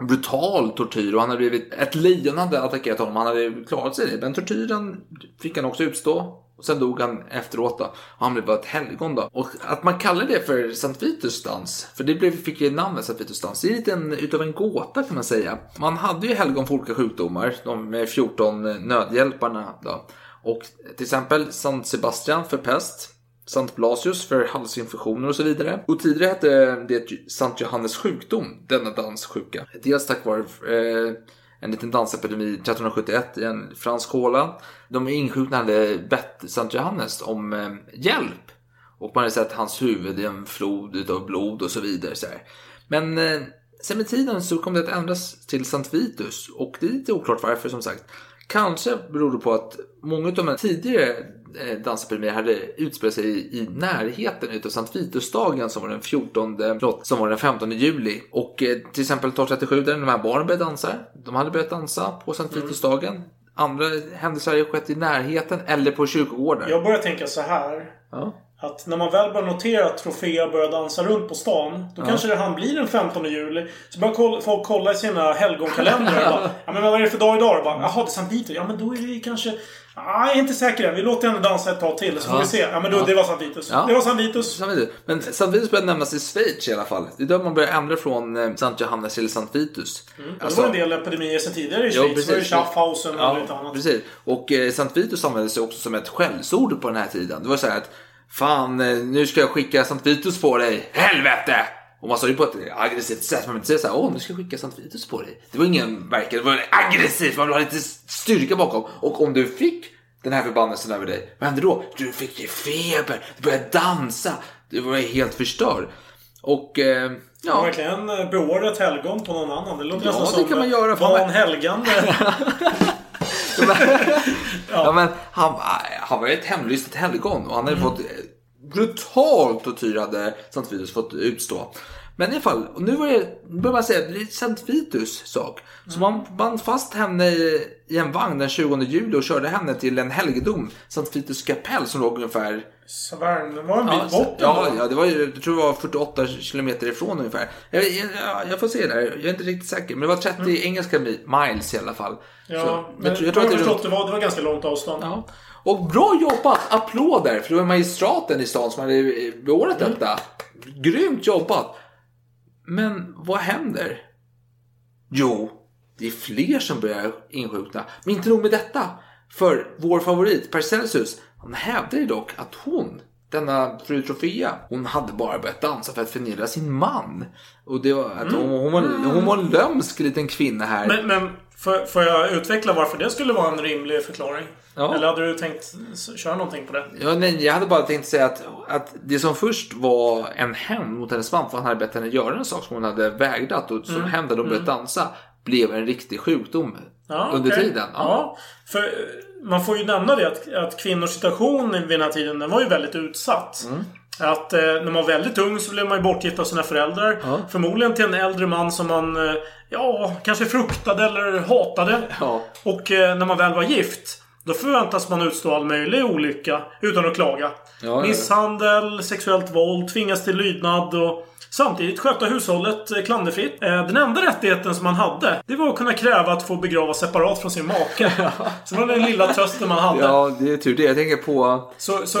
Brutal tortyr och han hade blivit... Ett lejon hade attackerat honom. Han hade klarat sig det. Men tortyren fick han också utstå. Och sen dog han efteråt då. Och han blev bara ett helgon då. Och att man kallar det för Sankt Vitus dans. För det blev, fick ju namnet Sankt Vitus dans. Det är lite en, utav en gåta kan man säga. Man hade ju helgon för olika sjukdomar. De med 14 nödhjälparna då. Och till exempel Sankt Sebastian för pest. Sankt Blasius för halsinfektioner och så vidare. Och tidigare hette det Sankt Johannes sjukdom, denna danssjuka. Dels tack vare eh, en liten dansepidemi 1371 i en fransk håla. De insjukna hade bett Sankt Johannes om eh, hjälp. Och man hade sett hans huvud i en flod av blod och så vidare. Så här. Men eh, sen med tiden så kom det att ändras till Sankt Vitus. Och det är lite oklart varför som sagt. Kanske beror det på att många av de tidigare eh, dansepidemier hade utspelat sig i, i närheten utav Sankt Vitusdagen som var den 14, förlåt, som var den 15 juli. Och eh, till exempel 1237 där de här barnen började dansa. De hade börjat dansa på Sankt Vitusdagen. Andra händelser hade skett i närheten eller på kyrkogårdar. Jag börjar tänka så här. Ja. Att när man väl börjar notera att Trofea börjar dansa runt på stan. Då kanske det han blir den 15 juli. Så börjar folk kolla i sina helgonkalendrar. och bara, ja, men vad är det för dag idag? Och bara, Jaha, det är Sankt Vitus. Ja men då är det kanske... Ah, jag är inte säker än. Vi låter henne dansa ett tag till så får vi se. Ja men då, det var Sankt Vitus. Ja. Det var Sankt Vitus. Sankt Vitus. Men Sankt Vitus började nämnas i Schweiz i alla fall. Det är där man börjar ändra från eh, Sankt Johannes till Sankt Vitus. det var en del epidemier sedan tidigare i Jo, Schweiz. Det var ju precis. Schaffhausen och Ja, lite annat. precis. Och eh, Sankt Vitus användes också som ett skällsord på den här tiden. Det var så här att Fan, eh, nu ska jag skicka Sankt Vitus på dig. Helvete! Och man sa ju på ett aggressivt sätt. Man inte säga så här, åh nu ska jag skicka Sankt Vitus på dig. Det var ingen verkan, det var aggressivt. Man vill ha lite styrka bakom. Och om du fick den här förbannelsen över dig, vad hände då? Du fick feber, du började dansa. Du var helt förstörd. Och eh, Ja. ja, Verkligen eh, beordra ett helgon på någon annan. Det låter Ja, nästan det kan man göra, fan. Van helgande. ja. men han, han var ju ett hemlystet helgon och han hade fått eh, brutal tortyr hade Sankt Vitus fått utstå. Men i alla fall, och nu börjar man säga, det är Sankt Vitus sak. Så man band fast henne i, i en vagn den 20 juli och körde henne till en helgedom, Sankt Vitus kapell som låg ungefär Savern, det var en Ja, bit bort ja, ja, det var ju, jag tror det var 48 kilometer ifrån ungefär. Jag, jag, jag får se där, jag är inte riktigt säker. Men det var 30 engelska mi- miles i alla fall. Ja, Så men jag, tror- jag jag tror att det förstått, det var, det var ganska långt avstånd. ja. Och bra jobbat! Applåder! För det var magistraten i stan som hade beordrat Mm. detta. Grymt jobbat! Men vad händer? Jo, det är fler som börjar insjukna. Men inte nog med detta. För vår favorit, Paracelsus, han hävdar ju dock att hon, denna fru Trofea, hon hade bara börjat dansa för att förnedra sin man. Och det var att hon, hon, var, hon var en lömsk liten kvinna här. Men, men får, får jag utveckla varför det skulle vara en rimlig förklaring? Ja. Eller hade du tänkt köra någonting på det? Ja, nej, jag hade bara tänkt säga att, att det som först var en hämnd mot hennes man för att han hade bett henne göra en sak som hon hade vägrat och som hämnd hade hon börjat dansa blev en riktig sjukdom Ja, under okej. tiden. Ja. för man får ju nämna det att, att kvinnors situation vid den här tiden den var ju väldigt utsatt. Mm. Att eh, när man var väldigt ung så blev man ju bortgift av sina föräldrar. Förmodligen till en äldre man som man, eh, ja, kanske fruktade eller hatade. Ja. Och eh, när man väl var gift, då förväntas man utstå all möjlig olycka utan att klaga. ja. Misshandel, sexuellt våld, tvingas till lydnad och samtidigt sköta hushållet eh, klanderfritt. Eh, Den enda rättigheten som man hade, det var att kunna kräva att få begravas separat från sin make. Så det var den lilla trösten man hade. Ja, det är tur det. Jag tänker på... Så, så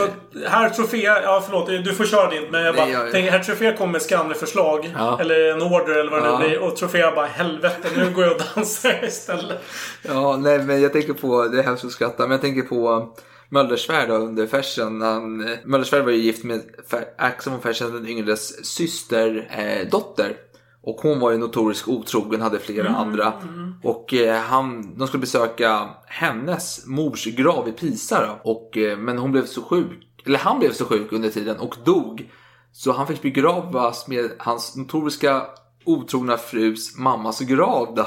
herr Trofea, ja förlåt, du får köra din. Men jag bara Nej, jag- tänker, herr Trofea kommer med skamligt förslag. Ja. Eller en order eller vad det Ja. nu blir. Och Trofea bara, helvete nu går jag och dansar istället. Ja, nej, men jag tänker på... Det är hemskt att skratta, men jag tänker på Möllersvärd under Fersen. Han, Möllersvärd var ju gift med Axel von Fersen, den yngres syster, eh, dotter. Och hon var ju notorisk otrogen, hade flera andra. Och eh, han, de skulle besöka hennes mors grav i Pisa då. Och, eh, men hon blev så sjuk, eller han blev så sjuk under tiden och dog. Så han fick begravas med hans notoriska otrogna frus mammas grav då.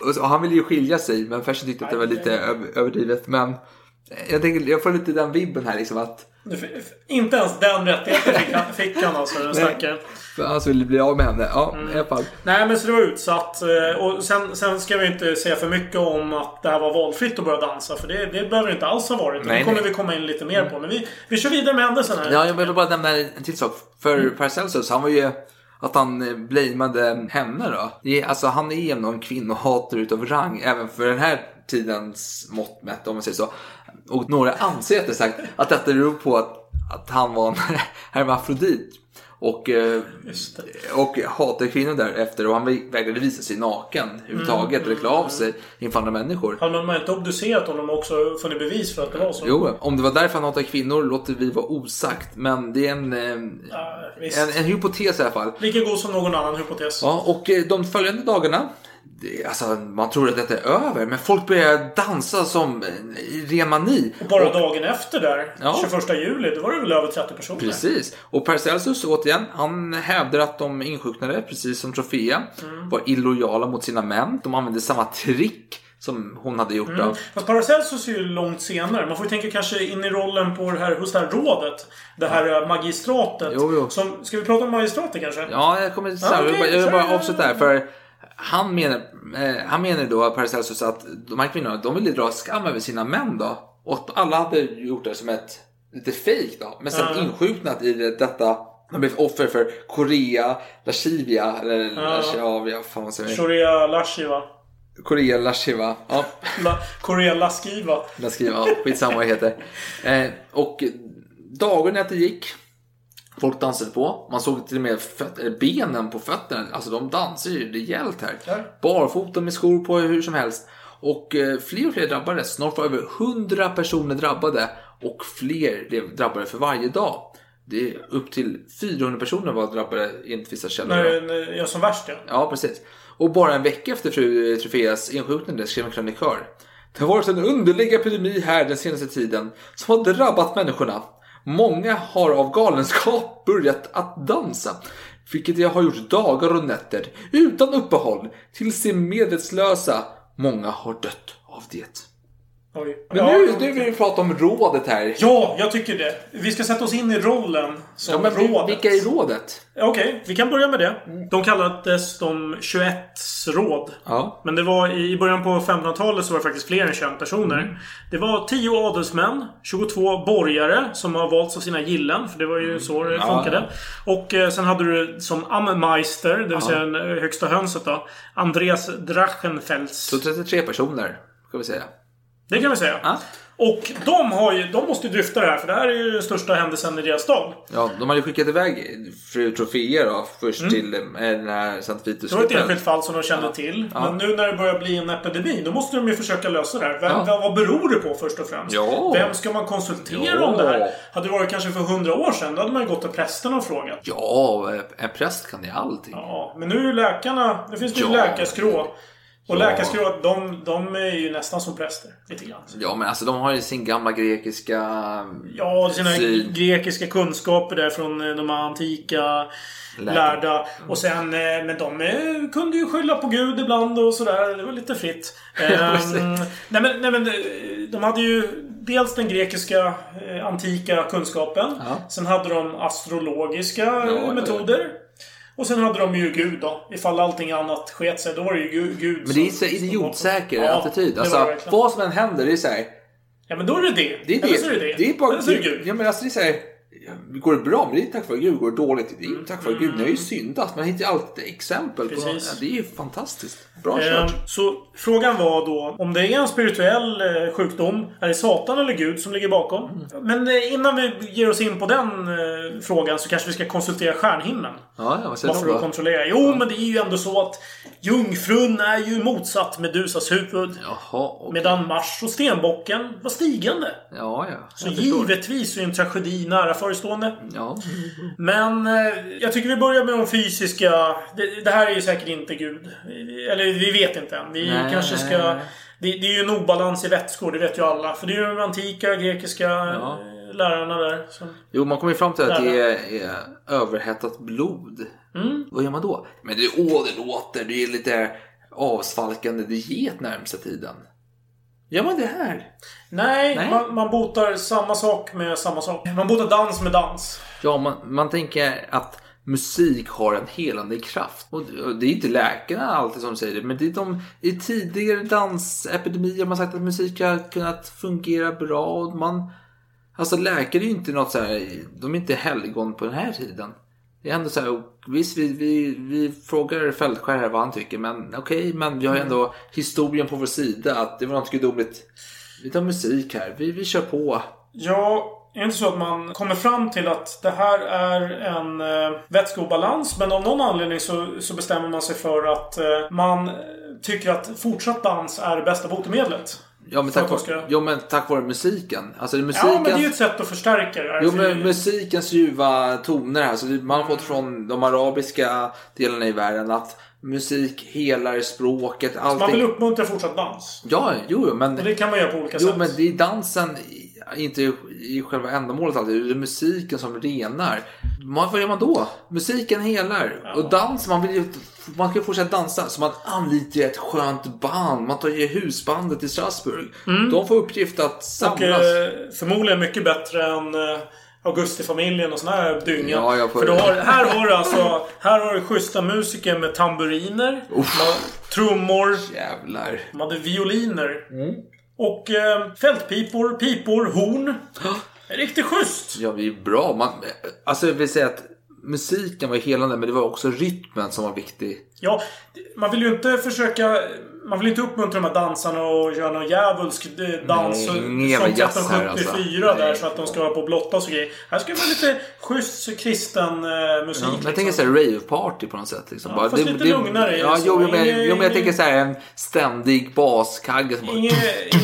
Och han ville ju skilja sig men Fersen tyckte att det var lite öv- överdrivet. Men jag, tänker, jag får lite den vibben här liksom att Inte ens den rättigheten fick han, fick han alltså, den stackaren. han ville bli av med henne. Ja, Mm. i alla fall. Nej men så det var utsatt. eh, Och sen, sen ska vi inte säga för mycket om att det här var valfritt att börja dansa. För det, det behöver det inte alls ha varit. Nej, det kommer nej. vi komma in lite mer på. Men vi, vi kör vidare med händelsen här. Ja, jag vill bara nämna en till sak. För Paracelsus, han var ju att han eh, blameade henne då. Alltså han är ändå en kvinnohatare utav rang, även för den här tidens mått mätt om man säger så. Och några anser rättare sagt att detta beror på att, att han var en hermafrodit. Och, eh, och hatade kvinnor därefter och han vägrade visa sig naken överhuvudtaget eller klä av sig inför andra människor. Hade man inte obducerat honom och också funnit bevis för att det var så? Jo, om det var därför han hatade kvinnor låter vi vara osagt. Men det är en, visst. en, en hypotes i alla fall. Lika god som någon annan hypotes. Ja, och eh, de följande dagarna, alltså man tror att detta är över, men folk börjar dansa som ren mani. Och bara dagen efter där, Ja. 21 juli, då var det väl över 30 personer? Precis. Och Paracelsus återigen, han hävdar att de insjuknade, precis som Trofea, Mm. var illojala mot sina män. De använde samma trick som hon hade gjort. Då. Fast Paracelsus är ju långt senare. Man får ju tänka kanske in i rollen på det här, hos det här rådet. Det här eh, magistratet. Jo, jo. Som, ska vi prata om magistratet kanske? Ja, jag kommer till Ja, jag jag bara avsluta här. För han menar, eh, han menar då, Paracelsus, att de här kvinnorna, de ville dra skam över sina män då. Och alla hade gjort det som ett lite fake då. Men sen Ja. insjuknat i det- detta. De blev offer för Korea, Lascivia, eller Lascivia, fan vad säger? Shoria Lashiva. Korea, Lasciva. Ja, La, Korea Laskiva. Laskiva, ja, skitsamma vad det heter. Eh, och dagen efter gick, folk dansade på. Man såg till och med föt- benen på fötterna. Alltså de dansar ju rejält här. Ja. Barfota med skor på hur som helst. Och eh, fler och fler drabbades. Snart var över 100 personer drabbade. Och fler blev drabbade för varje dag. Det är upp till 400 personer var drabbade enligt vissa källor. När, när jag som värst ja. Ja, precis. Och bara en vecka efter fru Trofeas insjuknande skrev en krönikör. Det har varit en underlig epidemi här den senaste tiden som har drabbat människorna. Många har av galenskap börjat att dansa. Vilket jag har gjort dagar och nätter utan uppehåll tills de medvetslösa. Många har dött av det. Oj. Men ja, nu, jo. nu vill vi prata om rådet här. Ja, jag tycker det. Vi ska sätta oss in i rollen som Ja, men rådet. vilka är rådet? Okej, vi kan börja med det. De kallades de 21 råd. Ja. Men det var i början på 1500-talet så var det faktiskt fler än 21 personer. Mm. Det var 10 adelsmän, 22 borgare som har valts av sina gillen. För det var ju så det Mm. Ja, funkade. Och eh, sen hade du som Ammeister, det vill säga den eh, högsta hönset då. Andreas Drachenfels. Så 33 personer, ska vi säga. Det kan vi säga. Ja. Och de, har ju, de måste ju dryfta det här för det här är ju den största händelsen i deras stad. Ja, de hade skickat iväg fru Trofea då först till eh, den här Sankt Vitus. Mm. Det var ett enskilt fall som de kände till. Ja. Men nu när det börjar bli en epidemi, då måste de ju försöka lösa det här. Vem, Ja. vad- beror det på först och främst? Ja. Vem ska man konsultera Ja. om det här? Hade det varit kanske för hundra år sedan, då hade man ju gått till prästerna och frågat. Ja, en präst kan ju allting. Ja, men nu är ju läkarna... Nu finns det ju Ja. läkarskrå. Och Ja. läkarskrå, de, de är ju nästan som präster. Lite grann. Ja, men alltså de har ju sin gamla grekiska... Ja, sina syn. grekiska kunskaper där från eh, de antika Lärda. lärda. Och sen, eh, men de eh, kunde ju skylla på Gud ibland och sådär. Det var lite fritt. Ehm, nej, men, nej men de hade ju dels den grekiska antika kunskapen. Ja. Sen hade de astrologiska ja. metoder. Och sen hade de ju Gud då. Ifall allting annat sket sig, då var det ju Gud, Men det är så idiotsäker Ja, attityd. det Alltså, det vad som än händer, det är så här. Ja, men då är det det. Det är Eller så är det. det det. Det är bara... Eller så är det Gud. Ja, men alltså det är så här. Går det bra, men det är tack vare Gud. Går det dåligt, det är Mm. tack vare Gud. Ni har ju syndat. Man hittar ju alltid exempel på... Ja, det är ju fantastiskt. Bra Eh, kört. Så frågan var då om det är en spirituell eh, sjukdom, är det Satan eller Gud som ligger bakom? Mm. Men eh, innan vi ger oss in på den eh, frågan så kanske vi ska konsultera stjärnhimlen. Ja, ja, vad säger Bara för att kontrollera. Jo, men det är ju ändå så att Jungfrun är ju motsatt Medusas huvud. Jaha, okej. Medan Mars och Stenbocken var stigande. Ja, ja. Så jag givetvis är en tragedi nära förestående. Ja. Men eh, jag tycker vi börjar med de fysiska. Det, det här är ju säkert inte Gud. Eller vi vet inte än. Vi Nej. kanske ska... Det, det är ju en obalans i vätskor, det vet ju alla. För det är ju de antika grekiska Ja. lärarna där. Som, Jo, man kommer ju fram till att det är, är överhettat blod. Mm. Vad gör man då? Men det, åh, det låter, det är lite avsvalkande diet närmsta tiden. Gör man det här? nej, Nej. Man, man botar samma sak med samma sak. Man botar dans med dans. Ja, man, man tänker att musik har en helande kraft. Och det är inte läkarna alltid som säger det, men det är de i tidigare dansepidemier man sagt att musik har kunnat fungera bra. Och man, alltså läkare är ju inte något så här, de är inte helgon på den här tiden. Det är ändå så här, visst vi, vi, vi frågar Fältskär här vad han tycker, men okej, men vi har ju ändå historien på vår sida att det var något gudomligt. Vi tar musik här, vi, vi kör på. Ja, är det inte så att man kommer fram till att det här är en eh, vätskobalans men av någon anledning så, så bestämmer man sig för att eh, man tycker att fortsatt dans är det bästa botemedlet. Ja men, tack, ska- jo, men tack vare musiken. Alltså är Ja, musiken... men det är ju ett sätt att förstärka det. Jo men musikens ljuva toner här. Så det- man har fått från de arabiska delarna i världen att musik helar språket. Allting. Man vill uppmuntra fortsatt dans. Ja, jo jo, men... Och det kan man göra på olika Jo sätt. men det är dansen, inte i själva ändamålet alltid. Det är musiken som renar. Vad gör man då? Musiken helar. Och dans, man vill ju... Man ju fortsätta dansa. Så man anlitar ett skönt band. Man tar ju husbandet i Strasbourg. De får uppgift att Och samlas. eh, förmodligen mycket bättre än eh, Augustifamiljen och sån här dynga. Ja, jag får- För du har, här har du alltså Här har du schyssta musiker med tamburiner, med trummor, Jävlar. de hade violiner. Mm. Och eh, fältpipor, pipor, horn. Riktigt schysst! Ja, vi är bra. Man, alltså jag vill säga att musiken var helande men det var också rytmen som var viktig. Ja, man vill ju inte försöka man vill inte uppmuntra de här dansarna och göra någon djävulsk eh, dans Nej, som ingen jävla jazz här, 1374 alltså. där så att de ska vara på blottas och grejer. Här ska det vara lite schysst kristen eh, musik. Ja, men jag tänker liksom. såhär rave-party på något sätt. Liksom. Ja, fast lite lugnare, Ja, så. jo, men, Ingen- jo, men jag tänker såhär en ständig baskagge som bara... Ingen,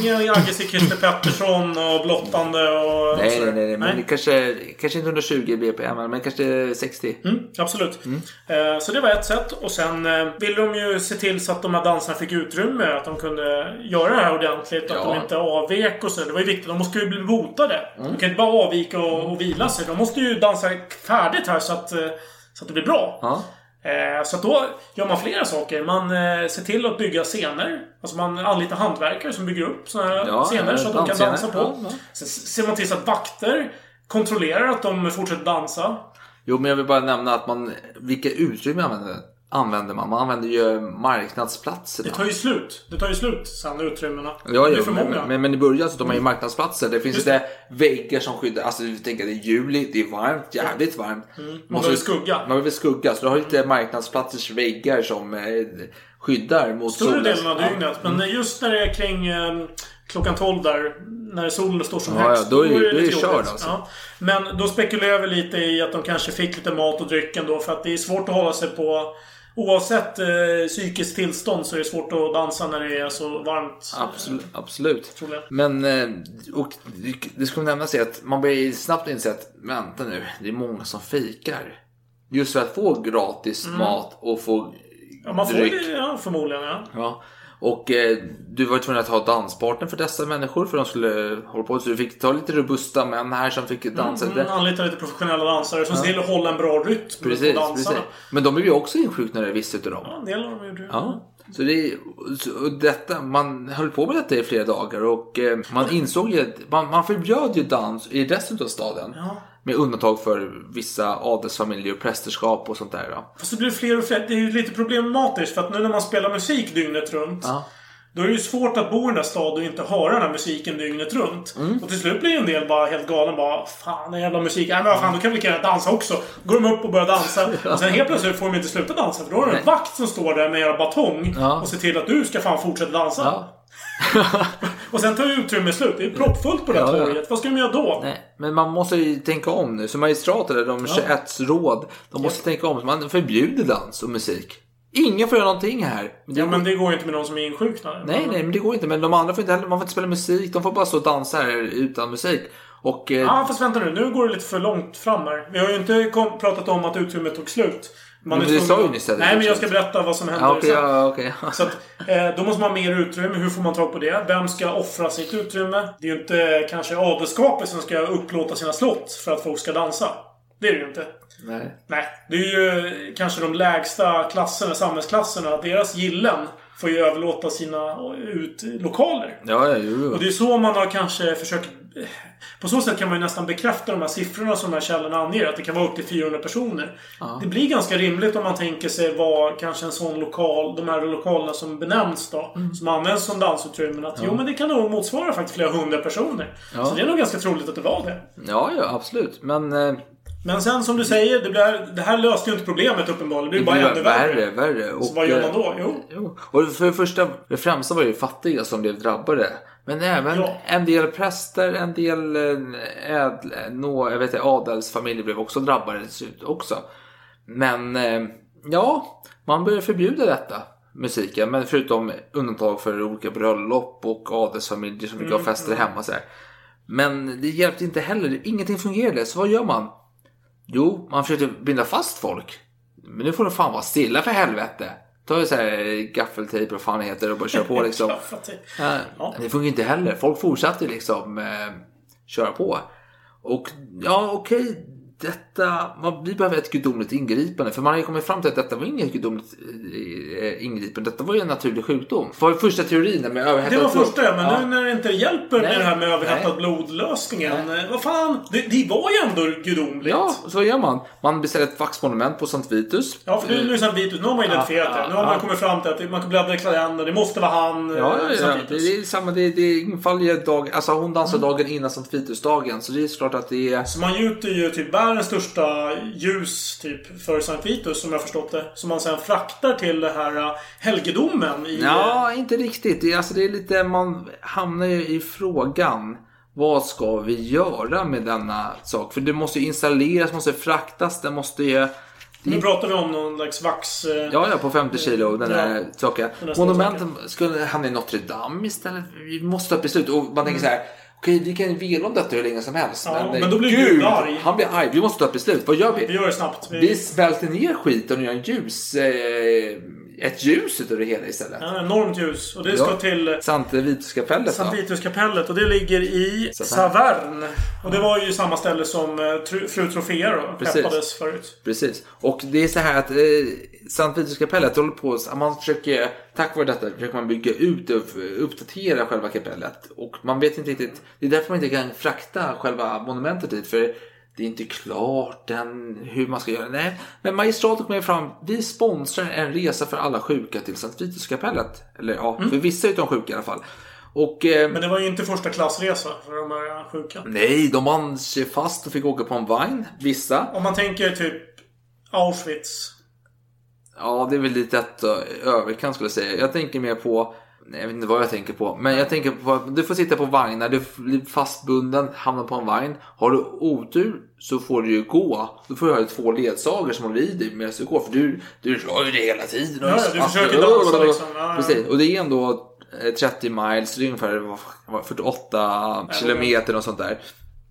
ingen aggressiv Christer Pettersson och blottande och... Nej, nej, nej, nej. Men det kanske, kanske inte 120 BPM, men kanske 60. Mm, absolut. Eh, Så det var ett sätt. Och sen eh, ville de ju se till så att de här dansarna fick utrymme. Att de kunde göra det här ordentligt. Att Ja. de inte avvek och så. Det var ju viktigt. De måste ju bli botade. De kan inte bara avvika och, och vila sig. De måste ju dansa färdigt här så att, eh, så att det blir bra. Ja. Eh, Så att då gör man flera saker. Man eh, ser till att bygga scener. Alltså man anlitar hantverkare som bygger upp sådana här Ja, scener så att de kan dansa på. Ja. Sen ser man till så att vakter kontrollerar att de fortsätter dansa. Jo, men jag vill bara nämna att man... Vilka utrymme använder, använder man? Man använder ju marknadsplatser. Det tar ju slut. Det tar ju slut sen, utrymmena. Ja, det är ja för men, många. men, men i början så de har ju marknadsplatser. Det finns det väggar som skyddar. Alltså du tänker det är juli, det är varmt, jävligt varmt. Mm. Man behöver skugga. Man behöver skugga. Så du har ju lite marknadsplatsers väggar som eh, skyddar mot Större solen. delen av Ja. dygnet. Men just när det är kring eh, klockan 12 där, när solen står som Ja, högst. ja, då är det- då är det körd, alltså. Ja. Men då spekulerar vi lite i att de kanske fick lite mat och dryck ändå. För att det är svårt att hålla sig på... Oavsett eh, psykiskt tillstånd så är det svårt att dansa när det är så varmt. Absolut. absolut. Troligen. Men eh, och det- ska nämnas är att man börjar snabbt inse att vänta nu, det är många som fikar. Just för att få gratis mat och få Mm. Ja, man får dryck. det, ja, förmodligen. Ja. Ja. Och eh, du var tvungen att ha danspartner för dessa människor för de skulle hålla på. Så du fick ta lite robusta män här som fick dansa lite. Mm, anlita lite professionella dansare som ser till att hålla en bra rytm Precis, på dansarna. precis. Men de blev ju också insjuknade vissa utav dem. Ja, en del av dem gjorde det. Ja. Så det så- detta, man höll på med detta i flera dagar och eh, man insåg ju att man, man förbjöd ju dans i resten av staden. Ja. Med undantag för vissa adelsfamiljer och prästerskap och sånt där. Då. Fast det blir fler och fler. Det är lite problematiskt för att nu när man spelar musik dygnet runt. Ja. Då är det ju svårt att bo i den där staden och inte höra den här musiken dygnet runt. Mm. Och till slut blir ju en del bara helt galen. Bara, fan den jävla musik. Nej men vad fan, då kan vi lika gärna dansa också. Går de upp och börjar dansa. Och sen helt plötsligt får de inte sluta dansa. För då är det en Nej. vakt som står där med en batong. Ja. Och ser till att du ska fan fortsätta dansa. Ja. Och sen tar ju utrymmet slut. Det är proppfullt på det här Ja, ja. torget. Vad ska de göra då? Nej, men man måste ju tänka om nu. Så magistrater, de 21 råd, de måste tänka om. Så man förbjuder dans och musik. Ingen får göra någonting här. Men det Ja, går- men det går ju inte med någon som är insjuknade. Nej, nej, men det går inte. Men de andra får inte heller, man får inte spela musik. De får bara stå och dansa här utan musik. Och... Eh, Ja, fast vänta nu. Nu går det lite för långt fram här. Vi har ju inte pratat om att utrymmet tog slut. Man Men tvungen sa ju nyss att Nej, men jag ska berätta vad som händer ja, okej, sen. ja, okej. Så att, eh, då måste man ha mer utrymme. Hur får man tag på det? Vem ska offra sitt utrymme? Det är ju inte kanske adelskapet som ska upplåta sina slott för att folk ska dansa. Det är det ju inte. Nej. Nej, det är ju kanske de lägsta klasserna, samhällsklasserna. Deras gillen får ju överlåta sina utlokaler. Ja, ja, jo. Och det är så man har kanske försökt... På så sätt kan man ju nästan bekräfta de här siffrorna som de här källorna anger. Att det kan vara upp till 400 personer. Det blir ganska rimligt om man tänker sig vad kanske en sån lokal... De här lokalerna som benämns då. Som används som dansutrymmen. Att jo men det kan nog motsvara faktiskt flera hundra personer. Så det är nog ganska troligt att det var det. Ja, ja, absolut. Men... Eh, Men sen som du säger, det, blir, det här löste ju inte problemet uppenbarligen. Det blir bara ännu värre. värre. Och, Så vad gör man då? Jo. Jo. Och för det första, det främsta var ju fattiga som blev drabbade. Men även Ja. en del präster, en del eh, ädl, nå, jag vet inte, adelsfamiljer blev också drabbade också. Men eh, ja, man började förbjuda detta. Musiken, men förutom undantag för olika bröllop och adelsfamiljer som fick Mm, ha fester hemma. Så här. Men det hjälpte inte heller, ingenting fungerade. Så vad gör man? Jo, man försökte binda fast folk. Men nu får det fan vara stilla för helvete. Ta så här gaffeltejp och fan det heter och bara köra på liksom. Ja, Ja. Det funkar inte heller. Folk fortsatte liksom eh, köra på. Och ja, okej. Detta, man, vi behöver ett gudomligt ingripande. För man har ju kommit fram till att detta var inget gudomligt eh, ingripande. Detta var ju en naturlig sjukdom. För första teorin med Det överhettad var blod- första ja, men Ja. nu när det inte hjälper Nej. med det här med överhettad Nej. blodlösningen. eh, Vad fan? Det, det var ju ändå gudomligt. Ja, så gör man. Man beställer ett vaxmonument på Sankt Vitus. Ja, för nu, nu är Sankt Vitus, nu har man identifierat Ja, det. Nu har man ja. kommit fram till att man kan bläddra i kalendern. Det måste vara han, Ja, eh, ja, ja. Sankt Det, det är samma. Det, det infaller ju dag, alltså hon dansar dagen innan Sankt Vitusdagen. Så det är klart att det är... Så man gjuter ju typ bär är den största ljus typ för Sankt Vitus som jag förstått det. Som man sen fraktar till det här äh, helgedomen i... Ja, inte riktigt. Det alltså, det är lite, man hamnar ju i frågan. Vad ska vi göra med denna sak? För det måste ju installeras, måste fraktas, det måste ju... Nu pratar vi om någon slags vax... eh, Ja, ja, på 50 kilo. Den där saken. Monumenten skulle hamna i Notre Dame istället. Vi måste ta ett beslut. Och man tänker så här. Okej, vi kan vela om detta hur länge som helst. Ja, eh, men då blir Gud, Gud arg. Han blir arg. Vi måste ta ett beslut. Vad gör vi? Vi gör det snabbt. Vi, Vi smälter ner skiten och gör en ljus, eh, ett ljus utav det hela istället. Ja, enormt ljus. Och det ska Ja. till Sant Vituskapellet Sankt? Vituskapellet. Och det ligger i. Saverne. Och det var ju samma ställe som eh, fru Trofea då Precis. skeppades förut. Precis. Och det är så här att eh, Sant Vituskapellet håller på att man försöker, tack vare detta, försöker man bygga ut och uppdatera själva kapellet. Och man vet inte riktigt, det är därför man inte kan frakta själva monumentet dit. För det är inte klart än hur man ska göra. Nej, men magistratet kom ju fram. Vi sponsrar en resa för alla sjuka till Sankt Vituskapellet. Eller ja, för vissa de sjuka i alla fall. Och eh, Men det var ju inte första klassresa för de här sjuka. nej, de band sig fast och fick åka på en vagn. Vissa. Om man tänker typ Auschwitz. Ja, det är väl lite ett överkant skulle jag säga. Jag tänker mer på, jag vet inte vad jag tänker på. Men jag tänker på att du får sitta på vagnar, du blir fastbunden, hamnar på en vagn. Har du otur så får du ju gå. Då får du ha två ledsagare som håller i dig medan du går. För du, du rör ju dig hela tiden. och Ja, du försöker dansa liksom. Ja. Precis, och det är ändå eh, 30 miles, det är ungefär vad- vad, 48 kilometer och sånt där.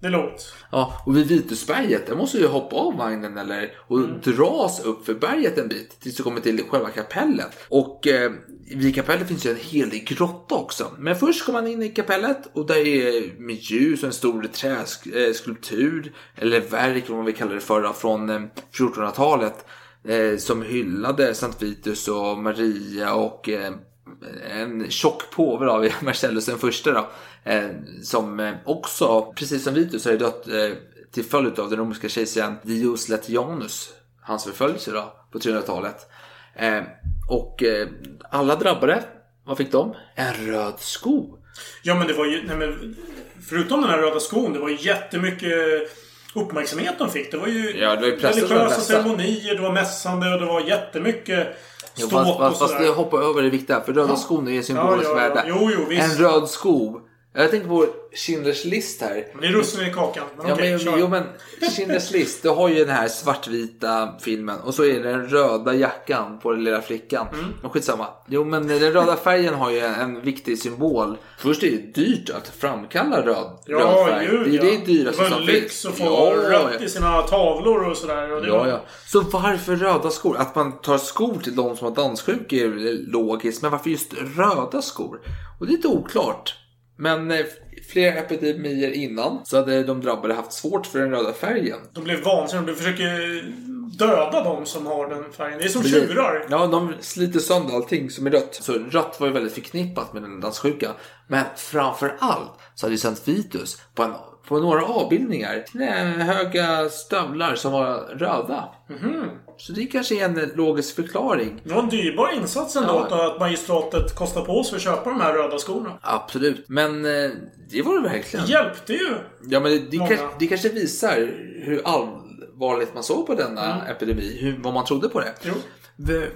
Det är långt. Ja, och vid Vitusberget, där måste ju hoppa av vagnen eller och dras upp för berget en bit tills du kommer till själva kapellet. Och eh, vid kapellet finns ju en helig grotta också. Men först kommer man in i kapellet och där är med ljus och en stor träskulptur eller verk, vad man vill kalla det för, från eh, 1400-talet. Eh, som hyllade Sankt Vitus och Maria och eh, en tjock påve av Marcellus den första då. Eh, som eh, också, precis som Vitus, har dött eh, till följd av den romerska kejsaren Diocletianus. Hans förföljelse då på 300-talet. Eh, och alla drabbade, vad fick de? En röd sko. Ja men det var ju... Nej, men, förutom den här röda skon, det var ju jättemycket uppmärksamhet de fick. Det var ju Ja, det var ju religiösa ceremonier, det var mässande och det var jättemycket Jo, fast, fast, fast hoppar över det viktiga, för röda skon är symboliskt Ja, ja, ja. värde. Jo, jo. En röd sko. Jag tänker på Schindler's list här. Det är russinen i kakan. Men Ja, okej, men, kör. jo, men Schindler's list, du har ju den här svartvita filmen och så är det den röda jackan på den lilla flickan. Mm. Men skitsamma. Jo, men den röda färgen har ju en, viktig symbol. Först är det dyrt att framkalla röd, Ja, röd färg. gud det är ja. det dyraste Det var som en finns. lyx att få Ja, rött i sina tavlor och sådär. Och Ja, var... ja. Så varför röda skor? Att man tar skor till de som har danssjuka är logiskt. Men varför just röda skor? Och det är lite oklart. Men eh, flera epidemier innan så hade de drabbade haft svårt för den röda färgen. De blev vansinniga. De försöker döda de som har den färgen. Det är som tjurar. Ja, de sliter sönder allting som är rött. Så rött var ju väldigt förknippat med den danssjuka. Men framför allt så hade ju Sankt Vitus på, en, på några avbildningar knähöga stövlar som var röda. Mhm. Så det kanske är en logisk förklaring. Det var en dyrbar insats ändå Ja. att magistratet kostade på sig att köpa de här röda skorna. Absolut. Men eh, det var det verkligen. Det hjälpte ju. Ja, men det, det, kanske, det kanske visar hur allvarligt man såg på denna epidemi. Hur, vad man trodde på det. Jo.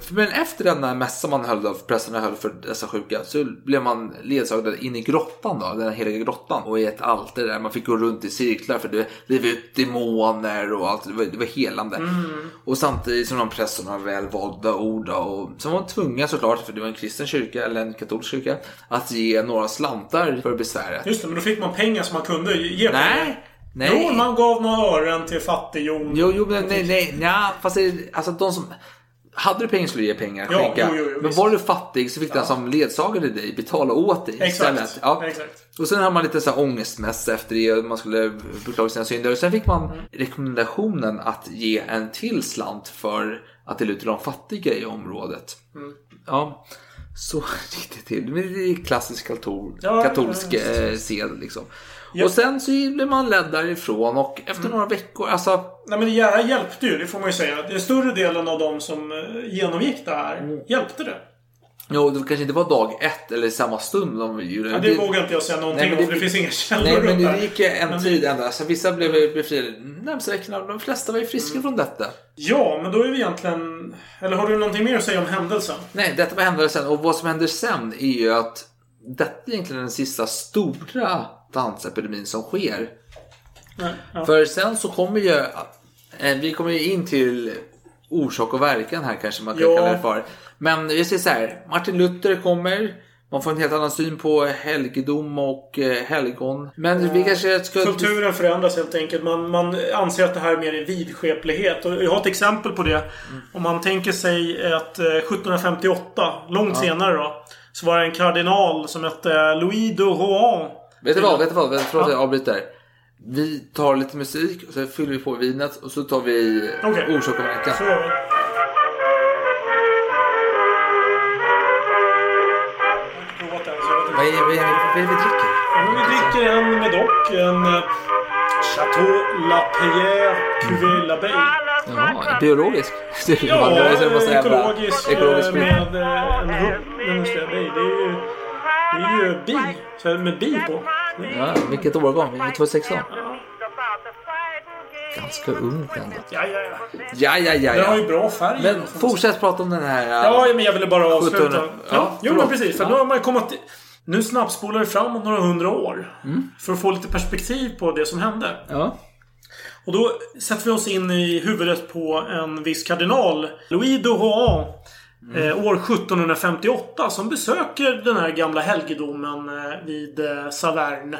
Men efter denna mässa man höll, av prästerna höll för dessa sjuka så blev man ledsagad in i grottan då, den heliga grottan. Och i ett altare där man fick gå runt i cirklar för det blev ut demoner och allt. Det var, det var helande. Och samtidigt som de prästerna var välvalda ord då, och som var tvungna såklart, för det var en kristen kyrka eller en katolsk kyrka, att ge några slantar för besväret. Just det, men då fick man pengar som man kunde ge pengar. Nej, nej. Jo, man gav några ören till fattighjon. Jo, jo, men nej, nej, nej, fast det, alltså de som... Hade du pengar skulle du ge pengar, Ja, skänka. jo, jo, jo, men visst. var du fattig så fick den som ledsagade dig betala åt dig istället. Exakt. Ja. Exakt. Och sen hade man lite så här ångestmässa efter det och man skulle beklaga sina synder. Och sen fick man Mm. rekommendationen att ge en till slant för att dela ut till de fattiga i området. Mm. Ja, så gick det till. Det är klassisk katol, Ja, katolsk ja, eh, sed liksom. Ja. Och sen så blev man ledd därifrån och efter Mm. några veckor, alltså Nej men det här hjälpte ju, det får man ju säga. Den större delen av de som eh, genomgick det här Mm. hjälpte det. Jo, det kanske inte var dag ett eller samma stund de Ja, det vågar inte jag säga någonting men om, för det finns inga källor Nej, men det här. gick en Men tid ändå. Alltså, vissa blev befriade närmsta veckorna. De flesta var ju friska från detta. Ja, men då är vi egentligen... Eller har du någonting mer att säga om händelsen? Nej, detta var händelsen. Och vad som händer sen är ju att detta är egentligen den sista stora dansepidemin som sker. Nej, ja. För sen så kommer ju... eh, Vi kommer ju in till orsak och verkan här kanske man kan Ja. kalla det för. Men vi säger så här. Martin Luther kommer. Man får en helt annan syn på helgedom och eh, helgon. Men vi kanske ska... Kulturen förändras helt enkelt. Man, man anser att det här mer är vidskeplighet. Och jag har ett exempel på det. Om man tänker sig att eh, 1758, långt senare då. Så var det en kardinal som hette Louis de Rohan. Vet du vad? Vet du vad? Förlåt att jag avbryter. Vi tar lite musik och så fyller vi på vinet och så tar vi Okej. orsak och verkan. Så gör vi. Vad är, vad, är, vad är det vi dricker? Ja, vi dricker en Medoc. En eh, Chateau La Pierre Cuvée l'Abeille. Ja, biologisk. Ja, ekologisk ekologisk eh, med... eh, en rum. Det är ju, det är ju bi. Så här, med bi på. Ja, vilket årgång? 2016? Ganska ungt ändå. Ja, ja, ja. Ja, ja, ja. Den har ju bra färg. Men fortsätt prata om den här... Ja, men jag ville bara avsluta. 1700. Ja, Ja, jo, men precis. För nu har man kommit... Nu snabbspolar vi framåt några hundra år. Mm. För att få lite perspektiv på det som hände. Ja. Och då sätter vi oss in i huvudet på en viss kardinal. Louis de Rohan. Mm. Eh, år 1758. Som besöker den här gamla helgedomen eh, vid eh, Saverne.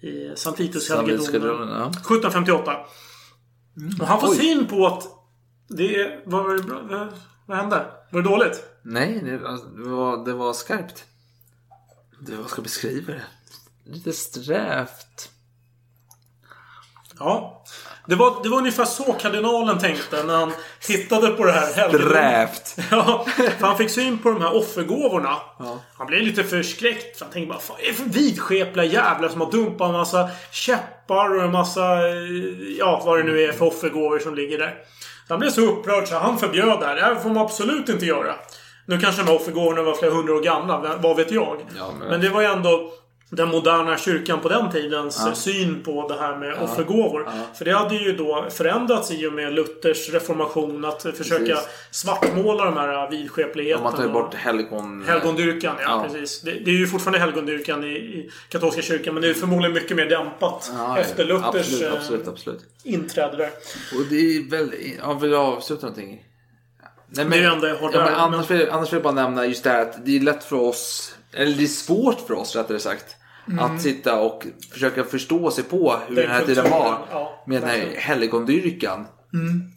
I Sankt Vitus helgedomen. Ja. 1758. Och han får Oj. syn på att det var, var det bra, vad, vad hände? Var det dåligt? Nej, det var, det var, det var skarpt. Det, vad ska jag beskriva det? Lite strävt. Ja. Det var, det var ungefär så kardinalen tänkte när han tittade på det här. Strävt. Ja, för han fick syn på de här offergåvorna. Han blev lite förskräckt. För han tänkte bara, fan är det för vidskepliga jävlar som har dumpat en massa käppar och en massa... eh, Ja, vad det nu är för offergåvor som ligger där. Så han blev så upprörd så han förbjöd det här. Det här får man absolut inte göra. Nu kanske de här offergåvorna var flera hundra år gamla. Vad vet jag? Ja, men- men... det var ju ändå den moderna kyrkan på den tidens syn på det här med offergåvor. För det hade ju då förändrats i och med Luthers reformation. Att försöka Precis. svartmåla de här vidskepligheterna. Man tar och- bort helgon... Helgondyrkan, ja, Ja. precis. Det, det är ju fortfarande helgondyrkan i, i katolska kyrkan. Men det är förmodligen mycket mer dämpat. Ja, efter Luthers absolut, eh, absolut, absolut. inträde där. Och det är väl... Ja, vill du avsluta någonting? Nej, Det är det enda jag har ja, där, men annars, men- Vill, annars vill jag bara nämna just det här att det är lätt för oss, eller det är svårt för oss rättare sagt, att sitta och försöka förstå sig på hur den, Den här tiden var. ja, med den här helgondyrkan.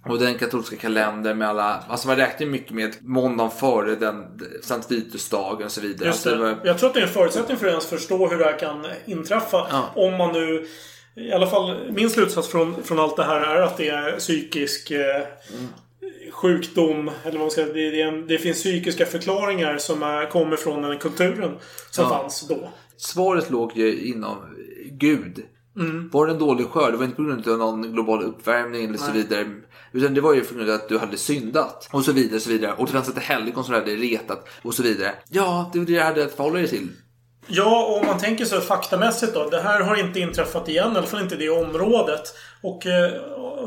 Och den katolska kalendern med alla, alltså man räknar ju mycket med måndagen före den Sankt Vitusdagen och så vidare. Just Alltså det. var- Jag tror att det är en förutsättning för att ens förstå hur det här kan inträffa. Ja. Om man nu... I alla fall min slutsats från, från allt det här är att det är psykisk eh, sjukdom. Eller vad man ska. Det, det, det finns psykiska förklaringar som är, kommer från den kulturen som Ja. fanns då. Svaret låg ju inom Gud. Mm. Var det en dålig skörd? Det var inte på grund av någon global uppvärmning eller så vidare. Utan det var ju på grund av att du hade syndat. Och så vidare, så vidare. Och det fanns ett helgon som du hade retat. Och så vidare. Ja, det var det jag hade att förhålla dig till. Ja, och om man tänker så faktamässigt då. Det här har inte inträffat igen, i alla fall inte i det området. Och eh,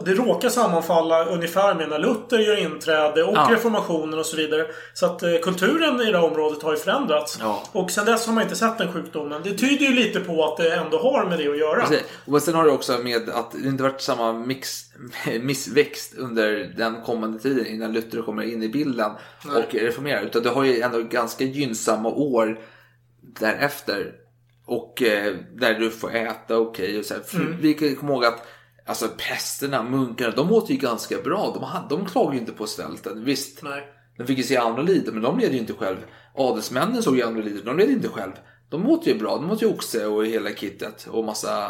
det råkar sammanfalla ungefär med när Luther gör inträde och Ja. reformationen och så vidare. Så att eh, kulturen i det här området har ju förändrats. Ja. Och sen dess har man inte sett den sjukdomen. Det tyder ju lite på att det ändå har med det att göra. Precis. Och sen har det också med att det inte varit samma mix, missväxt under den kommande tiden innan Luther kommer in i bilden och reformerar. Utan det har ju ändå ganska gynnsamma år därefter. Och eh, där du får äta okej och så här. För Mm. Vi kan komma ihåg att Alltså prästerna, munkarna, de åt ju ganska bra. De, hade, de klagade ju inte på svälten. Visst, Nej. de fick ju se andra lida, men de led ju inte själv. Adelsmännen såg ju andra lida, de led inte själv. De åt ju bra, de åt ju oxe och hela kittet och massa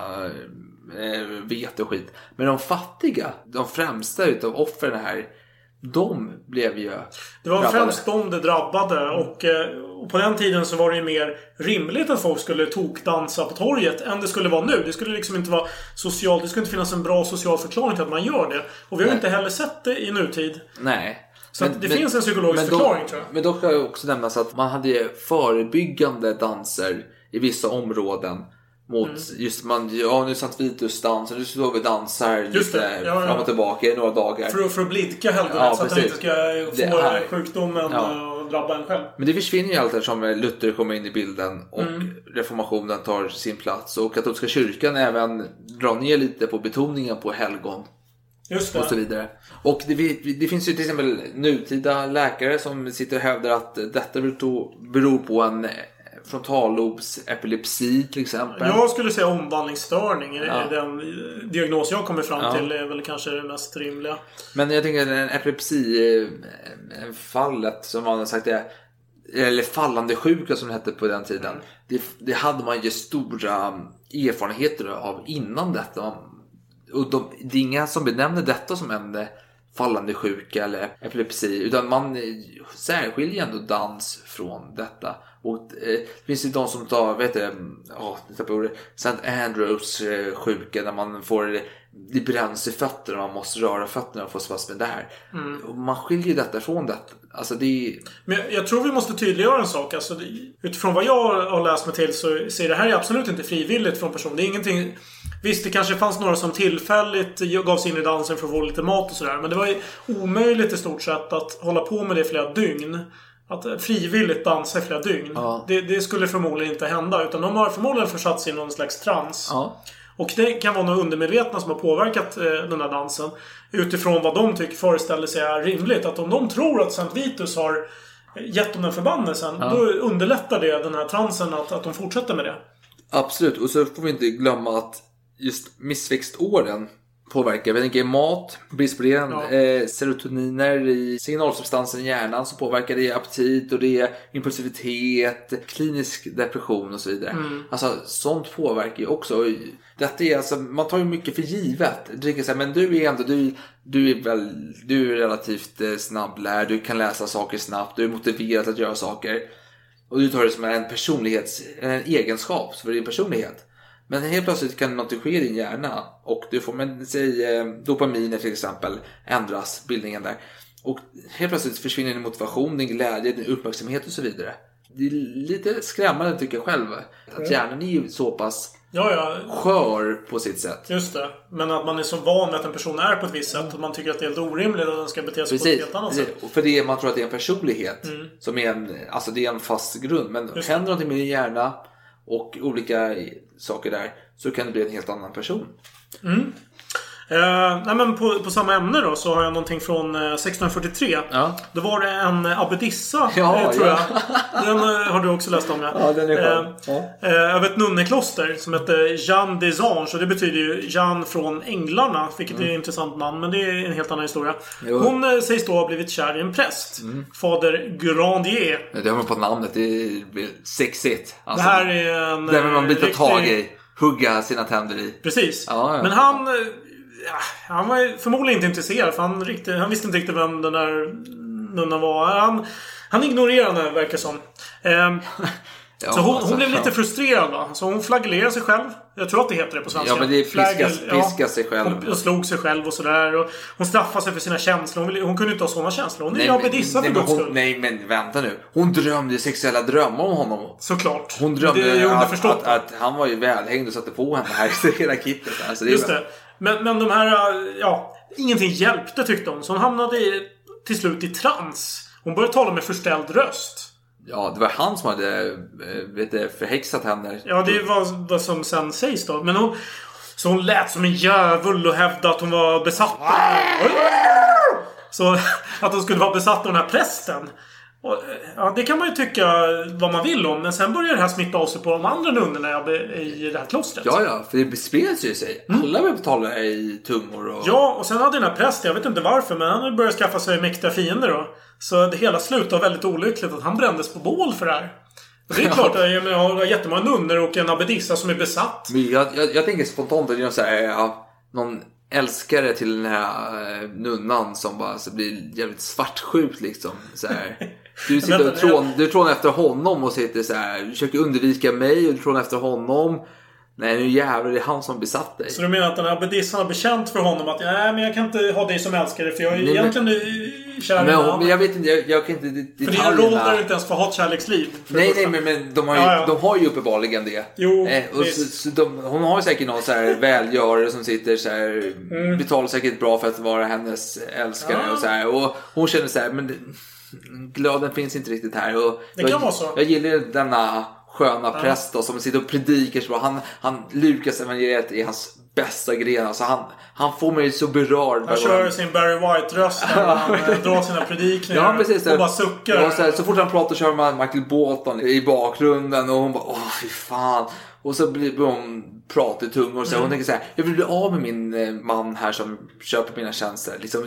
eh, vete och skit. Men de fattiga, de främsta utav offren här, de blev ju Det var drabbade. främst de det drabbade. Och, eh, och på den tiden så var det ju mer rimligt att folk skulle tokdansa på torget än det skulle vara nu. Det skulle liksom inte vara socialt. Det skulle inte finnas en bra social förklaring till att man gör det. Och vi har Nej. inte heller sett det i nutid. Nej. Så att det finns en psykologisk men förklaring tror jag. Men dock ska jag också nämnas att man hade förebyggande danser i vissa områden. Mot Mm. just man, ja nu Sankt Vitus-dans, nu står vi och dansar Just lite ja, ja. fram och tillbaka i några dagar. För, för att blidka helgonet Ja, så att han inte precis. ska Det få är- sjukdomen Ja. eh, drabba en själv. Men det försvinner ju allt eftersom Luther kommer in i bilden och Mm. reformationen tar sin plats. Och katolska kyrkan även drar ner lite på betoningen på helgon. Just och så det. vidare. Och det, det finns ju till exempel nutida läkare som sitter och hävdar att detta beror på en frontallobs epilepsi till exempel. Jag skulle säga omvandlingsstörning. är Ja. Den eh, diagnos jag kommer fram Ja. till är väl kanske det mest rimliga. Men jag tänker en epilepsi-fallet som man har sagt är eller fallande sjuka som det hette på den tiden. Det, det hade man ju stora erfarenheter av innan detta. Och de, det är inga som benämner detta som en eh, fallande sjuka eller epilepsi. Utan man särskiljer ändå dans från detta. Och eh, det finns ju de som tar, vet du, tappade ordet, St. Andrews eh, sjuka där man får, det bränns i fötterna, man måste röra fötterna och få spasmer där. Och man skiljer detta från detta. Alltså det är, Men jag tror vi måste tydliggöra en sak. Alltså, det, utifrån vad jag har läst mig till så ser det här är absolut inte frivilligt från personen. Det är ingenting... Visst, det kanske fanns några som tillfälligt gav sig in i dansen för att få lite mat och sådär. Men det var ju omöjligt i stort sett att hålla på med det i flera dygn. Att eh, frivilligt dansa i flera dygn. Ja. Det, det skulle förmodligen inte hända. Utan de har förmodligen försatt sig i någon slags trans. ja. Och det kan vara något undermedvetna som har påverkat eh, den här dansen. Utifrån vad de tycker föreställer sig är rimligt. Att om de tror att Sankt Vitus har gett dem den förbannelsen. Då underlättar det den här transen att, att de fortsätter med det. Absolut, och så får vi inte glömma att just missväxtåren påverkar. Vi tänker mat, brist på det, Ja. eh, serotoniner i signalsubstansen i hjärnan som påverkar det, aptit och det, impulsivitet, klinisk depression och så vidare. Alltså sånt påverkar ju också. Detta är alltså, man tar ju mycket för givet. Du tänker så här, men du är ändå, du, du är väl, du är relativt eh, snabblärd, du kan läsa saker snabbt, du är motiverad att göra saker. Och du tar det som en personlighets, en egenskap för din personlighet. Men helt plötsligt kan något ske i din hjärna och du får, men säg eh, dopaminer till exempel, ändras bildningen där. Och helt plötsligt försvinner din motivation, din glädje, din uppmärksamhet och så vidare. Det är lite skrämmande tycker jag själv. Att hjärnan är ju så pass Ja, ja. skör på sitt sätt. Just det. Men att man är så van med att en person är på ett visst sätt. Och man tycker att det är helt orimligt att den ska bete sig på ett Precis, helt annat precis. sätt. Mm. Och för det man tror att det är en personlighet. Som är en, alltså det är en fast grund. Men Just händer någonting med din hjärna och olika saker där så kan det bli en helt annan person. Mm. Eh, nej men på, på samma ämne då så har jag någonting från eh, 1643. Ja. Då var det en abbedissa, Ja, eh, tror ja. jag. Den eh, har du också läst om ja. Ja, den är skön. Eh, eh, över ett nunnekloster som hette Jeanne des Anges. Och det betyder ju Jeanne från Änglarna. Vilket är ett intressant namn. Men det är en helt annan historia. Mm. Jo. Mm. Hon eh, sägs då ha blivit kär i en präst. Fader Grandier. Det har man på namnet, det är sexigt. Alltså, Det här är en... det vill man eh, bita riktig- tag i. Hugga sina tänder i. Precis. Ja. Men han... Ja, han var förmodligen inte intresserad. För han, riktigt, han visste inte riktigt vem den där nunnan var. Han, han ignorerade henne, verkar som. Ehm, Ja, så hon, alltså, hon blev lite frustrerad va. Så hon flagellerade sig själv. Jag tror att det heter det på svenska. Ja, men det är piska- piska sig själv. Hon, hon slog sig själv och sådär. Och hon straffade sig för sina känslor. Hon, ville, hon kunde inte ha sådana känslor. Hon är ju abbedissa för guds skull. nej men vänta nu. Hon drömde sexuella drömmar om honom. Såklart. Hon drömde det är att, att, att han var ju välhängd och satte på henne här i hela kittet. Alltså, det Just det. Men, men de här, äh, ja. Ingenting hjälpte tyckte hon. Så hon hamnade i, till slut i trans. Hon började tala med förställd röst. Ja, det var han som hade eh, vet du, förhäxat henne. Ja, det var vad som sen sägs då. Men hon... Så hon lät som en djävul och hävdade att hon var besatt. Så att hon skulle vara besatt av den här prästen. Och, eh, ja, det kan man ju tycka vad man vill om. Men sen börjar det här smitta av sig på de andra nunnorna i det här klostret. Ja, ja, för det spreds ju sig. Alla började tala i tungor och... Ja, och sen hade den här prästen, jag vet inte varför, men han börjat skaffa sig mäktiga fiender då. Så det hela slutade väldigt olyckligt att han brändes på bål för det här. Och det är Ja. klart, jag menar, jag har jättemånga nunnor och en abbedissa som är besatt. Men jag, jag, jag tänker spontant att det är någon, älskare till den här eh, nunnan som bara så blir jävligt svartsjuk liksom. Så här. Du sitter och trån, du trånar efter honom och sitter så här, du försöker undvika mig och du trånar efter honom. Nej, nu jävlar, det är han som besatt dig. Så du menar att den här abbedissan har bekänt för honom att nej, men jag kan inte ha dig som älskare för jag är Nej, men- egentligen eh, kär i Men, men jag vet inte, jag, jag kan inte det- För det är en roll detaljerna. där du inte ens får ha ett kärleksliv. för Nej, nej, men, men de, har ju, Ja, ja. de har ju uppenbarligen det. Jo, eh, och så, så de, hon har ju säkert någon så här välgörare som sitter så här, Mm. betalar säkert bra för att vara hennes älskare Ja. och så här. Och hon känner så här, men glöden finns inte riktigt här. Och Det jag, kan vara så. Jag gillar denna sköna präst då, som sitter och predikar så. Han, han, Lukas evangeliet är hans bästa gren. Alltså han, han får mig så berörd. Han kör sin Barry White-röst när han eh, drar sina predikningar. Ja, precis. Och bara suckar. Ja, så, här, så fort han pratar kör man Michael Bolton i bakgrunden och hon bara åh fy fan. Och så blir hon prata i tungor och så Mm. hon tänker så här, jag vill bli av med min eh, man här som köper mina tjänster. Liksom,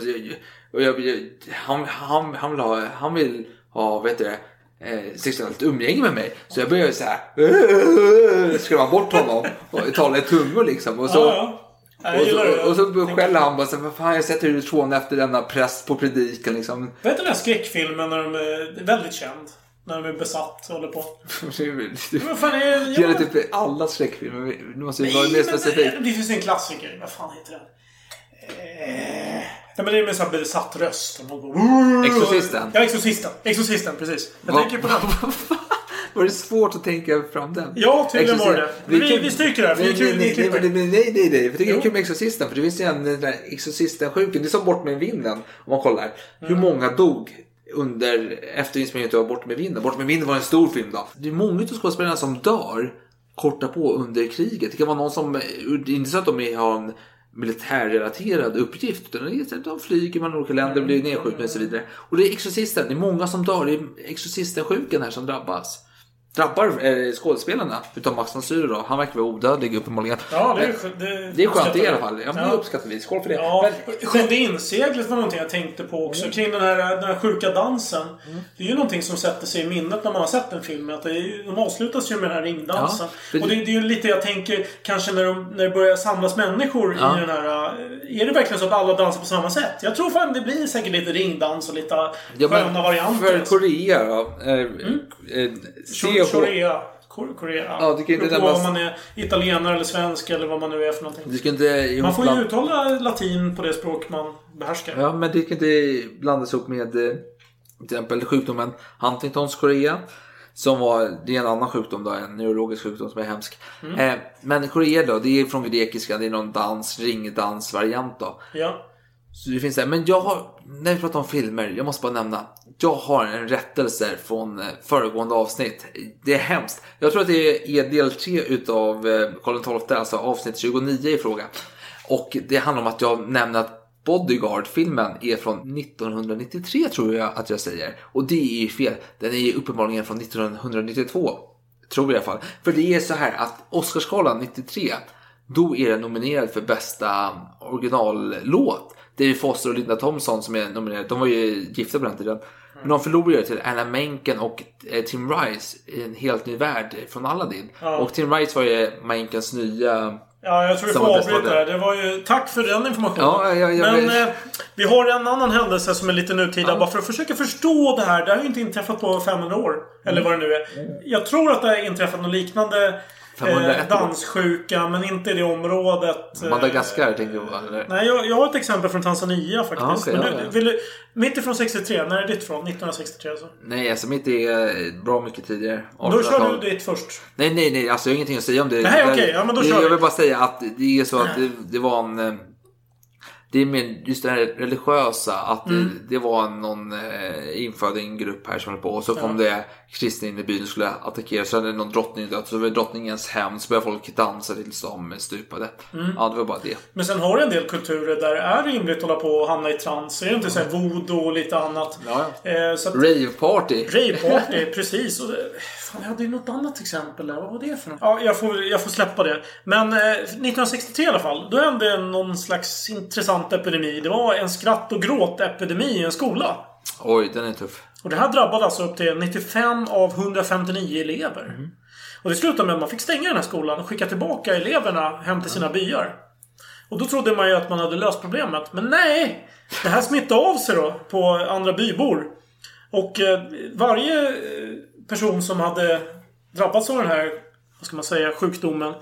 och jag, jag, han, han, han, vill ha, han vill ha, vet du det, eh, sexuellt umgänge med mig. Så jag börjar så här skrämma bort honom och tala i tungor liksom. Och så, Ja, ja. Och så, och så skäller han bara så här, vad fan jag sätter ut från efter denna präst på predikan liksom. Vet du den här skräckfilmen när de är väldigt känd? När de är besatt och håller på. Vad fan är Det det? gäller typ alla skräckfilmer. Nu måste vi vara mer specifik. det finns en klassiker. Vad fan heter den? Eh, Ja, men det är med sån här besatt röst. Går, Exorcisten. Ja, Exorcisten. Exorcisten, precis. Jag Va- tänker på den. Var det svårt att tänka fram den? Ja, tydligen var det. Vi- vi stryker det här, för det är Nej, kul, nej, nej, nej, nej, nej, nej. För det är kul med Exorcisten. För det finns ju en den där Exorcisten-sjuken. Det är som Bort med vinden. Om man kollar. Hur Mm. många dog under efter inspelningen av Bort med vinden? Bort med vinden var en stor film då. Det är många av skådespelarna som dör korta på under kriget. Det kan vara någon som, det är inte så att de har en militärrelaterad uppgift. Utan de flyger mellan olika länder, blir nedskjutna och så vidare. Och det är Exorcisten. Det är många som dör. Det är Exorcisten-sjukan här som drabbas. Drabbar eh, skådespelarna. Utom Max von då. Han verkar vara odödlig uppenbarligen. Ja, det är, det, det är skönt i alla fall. Ja, men det uppskattar vi. Skål för det. Ja, Men, Sjunde inseglet var någonting jag tänkte på också. Kring den här, den här sjuka dansen. Det är ju någonting som sätter sig i minnet när man har sett den filmen. Att det är, de avslutas ju med den här ringdansen. Ja, för- och det, det är ju lite jag tänker kanske när, de, när det börjar samlas människor Ja. i den här... eh, Är det verkligen så att alla dansar på samma sätt? Jag tror fan det blir säkert lite ringdans och lite ja, sköna men varianter. för Korea då. Eh, Mm. Korea. Kor- Korea. Ja, det kan inte nämnas- om man är italienare eller svensk eller vad man nu är för någonting. Du ska inte Man får ju uttala latin på det språk man behärskar. Ja, men det kan inte blandas ihop med eh, till exempel sjukdomen Huntingtons Korea. Som var, det är en annan sjukdom då, en neurologisk sjukdom som är hemsk. Mm. Eh, men Korea då, det är från grekiska, det är någon dans, ringdansvariant då. Ja. Så det finns det. Men jag har, när vi pratar om filmer, jag måste bara nämna. Jag har en rättelse från eh, föregående avsnitt. Det är hemskt. Jag tror att det är del 3 utav eh, Karl XII, alltså avsnitt 29 i fråga. Och det handlar om att jag nämner att Bodyguard-filmen är från 1993 tror jag att jag säger. Och det är ju fel. Den är ju uppenbarligen från 1992. Tror jag i alla fall. För det är så här att Oscarsgalan 93 då är den nominerad för bästa originallåt. David Foster och Linda Thompson som är nominerade. De var ju gifta på den tiden. Men de förlorade till Anna Menken och eh, Tim Rice i en helt ny värld från Aladdin. Ja. Och Tim Rice var ju Menkens nya... Ja, jag tror vi får avbryta av det. det. Det var ju... Tack för den informationen. Ja, ja, ja, Men eh, vi har en annan händelse som är lite nutida. Bara för att försöka förstå det här. Det har ju inte inträffat på 500 år. Eller Mm. vad det nu är. Jag tror att det har inträffat något liknande 501 eh, danssjuka. Men inte i det området. eh, Madagaskar tänker jag på? Nej, jag, jag har ett exempel från Tanzania faktiskt. Ja, okej, men du, ja. vill du, mitt ifrån 63. När är ditt från? 1963 alltså. Nej, alltså mitt är eh, bra mycket tidigare. Då kör 1800-tal. du ditt först. Nej, nej, nej. Alltså jag har ingenting att säga om det. Nej, okej, ja, men då kör Jag vi. vill bara säga att det är så att det, det var en... eh, Det är med just det här religiösa. Att Mm. det, det var någon eh, infödd en grupp här som höll på. Och så kom det kristna in i byn och skulle attackera. Så hade någon drottning dött. Så var det drottningens hem. Så började folk dansa tills de stupade. Mm. Ja, det var bara det. Men sen har du en del kulturer där det är rimligt att hålla på och hamna i trans. Är det inte så här voodoo och lite annat? Ja, Eh, så att, Rave-party. Rave-party, precis. Och, fan, jag hade ju något annat exempel där. Vad var det för något? Ja, jag får, jag får släppa det. Men eh, 1963 i alla fall. Då hände någon slags intressant epidemi. Det var en skratt och gråt-epidemi i en skola. Oj, den är tuff. Och det här drabbade alltså upp till 95 av 159 elever. Och det slutade med att man fick stänga den här skolan och skicka tillbaka eleverna hem till sina byar. Och då trodde man ju att man hade löst problemet. Men nej! Det här smittade av sig då på andra bybor. Och eh, varje eh, person som hade drabbats av den här, vad ska man säga, sjukdomen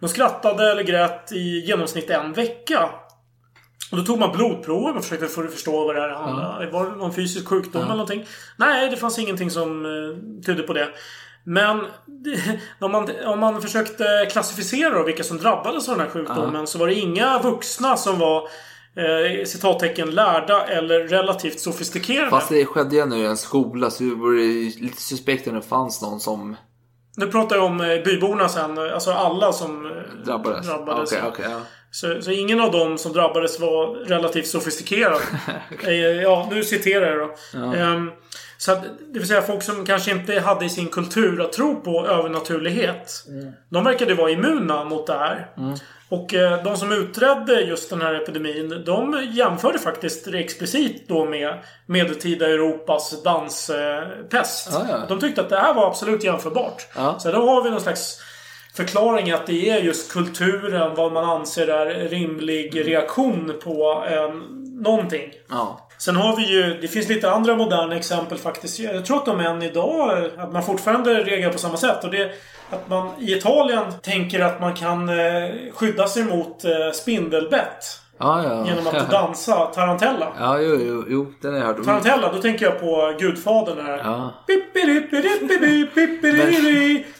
De skrattade eller grät i genomsnitt en vecka. Och då tog man blodprover och försökte förstå vad det här handlade Var det någon fysisk sjukdom eller någonting? Nej, det fanns ingenting som eh, tydde på det. Men om, man, om man försökte klassificera då vilka som drabbades av den här sjukdomen så var det inga vuxna som var eh, citattecken lärda eller relativt sofistikerade. Fast det skedde ju ändå i en skola så det vore lite suspekt om det fanns någon som Nu pratar jag om eh, byborna sen. Alltså alla som eh, drabbades. drabbades. Okej, okej, ja. Så, så ingen av dem som drabbades var relativt sofistikerad. Eh, ja, nu citerar jag då. Ehm, så att, det vill säga folk som kanske inte hade i sin kultur att tro på övernaturlighet. De verkade vara immuna mot det här. Och eh, de som utredde just den här epidemin, de jämförde faktiskt explicit då med medeltida Europas danspest. Ja, ja. De tyckte att det här var absolut jämförbart. Ja. Så då har vi någon slags förklaring att det är just kulturen, vad man anser är rimlig reaktion på eh, någonting. Ja. Sen har vi ju, det finns lite andra moderna exempel faktiskt. Jag tror att de än idag, att man fortfarande reagerar på samma sätt. Och det är att man i Italien tänker att man kan eh, skydda sig mot eh, spindelbett. Ja, ja. Genom att dansa tarantella. Ja, jo, jo, jo. Den har jag hört. Tarantella, då tänker jag på Gudfadern här. Ja.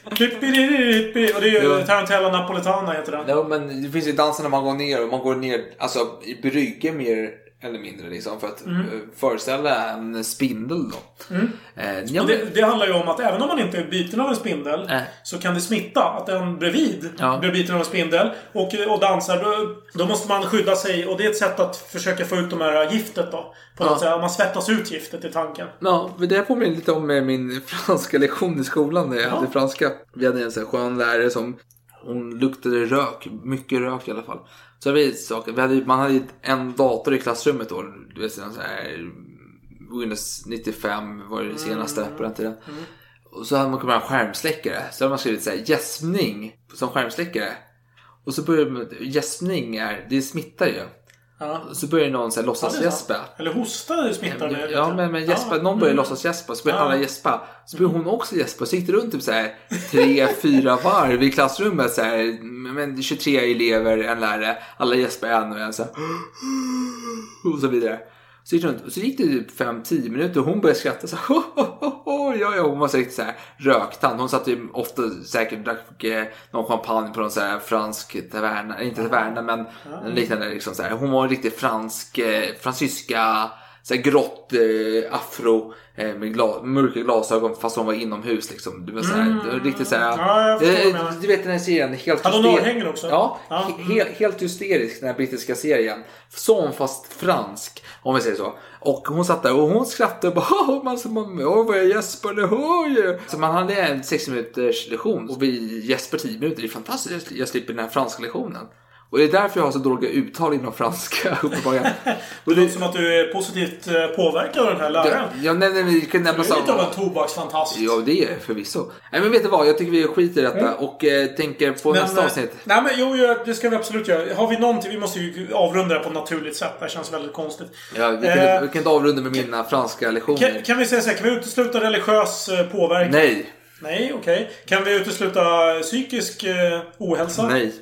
Och det är ju Jo. Tarantella Napoletana heter den. Ja, men det finns ju danser när man går ner och man går ner alltså, i brygge mer eller mindre liksom för att Mm. eh, föreställa en spindel då. Eh, ja, det, det handlar ju om att även om man inte är biten av en spindel Nej. så kan det smitta att den bredvid Ja. blir biten av en spindel och, och dansar. Då, då måste man skydda sig och det är ett sätt att försöka få ut de här giftet då. På något sätt. Man svettas ut giftet i tanken. ja, det här påminner lite om eh, min franska lektion i skolan när jag hade franska. Vi hade en sån skön lärare som hon luktade rök, mycket rök i alla fall. Så vi saker, vi hade, man hade en dator i klassrummet då. Du vet, sån här Windows 95 var det senaste på den tiden. Och så hade man med en skärmsläckare. Så hade man skrivit så här gäspning som skärmsläckare. Och så började man, gäspning är, det smittar ju. Ja. Så börjar någon så här Ja, låtsas är gäspa. Eller hosta smittar det. Ja, men, men gäspa, någon börjar låtsas gäspa, så börjar Ja. alla gäspa. Så börjar hon också gäspa, så gick det runt typ så här tre, fyra varv i klassrummet. Så här, men 23 elever, en lärare, alla gäspar en och en så här, och så vidare. Så gick, det runt, och så gick det typ 5-10 minuter och hon började skratta så här, ja, ja, hon var riktigt så här röktant. Hon satt ju ofta säkert drack eh, någon champagne på någon så här fransk taverna, inte taverna men en liknande liksom så här. Hon var en riktig fransk, eh, fransyska, så här grått eh, afro med gla, mörka glasögon fast hon var inomhus liksom. Det var så här, det var riktigt så här. Mm. Ja, du eh, du vet den här serien, helt Hade hon hyster- örhängen också? Ja, Ja, he- he- helt hysterisk den här brittiska serien. Som fast fransk, om vi säger så. Och hon satt där och hon skrattade och bara "Åh, man, man, åh vad jag gäspade, oj. Så man hade en 60 minuters lektion och vi gäspar 10 minuter. Det är fantastiskt, jag slipper den här franska lektionen. Och det är därför jag har så dåliga uttal inom franska uppenbarligen. Det låter som att du är positivt eh, påverkad av den här läraren. Ja, nej, nej, vi kan nämna Du är lite av en tobaksfantast. Ja, det är förvisso. Nej, men vet du vad? Jag tycker vi skiter i detta och eh, tänker på nästa eh, avsnitt. Nej men jo, det ska vi absolut göra. Har vi någonting? Vi måste ju avrunda det på ett naturligt sätt. Det här känns väldigt konstigt. Ja, vi, kan, Eh, vi kan inte avrunda med mina franska lektioner. Kan, kan vi säga så här, kan vi utesluta religiös eh, påverkan? Nej. Nej, okej. Kan vi utesluta psykisk eh, ohälsa? Nej.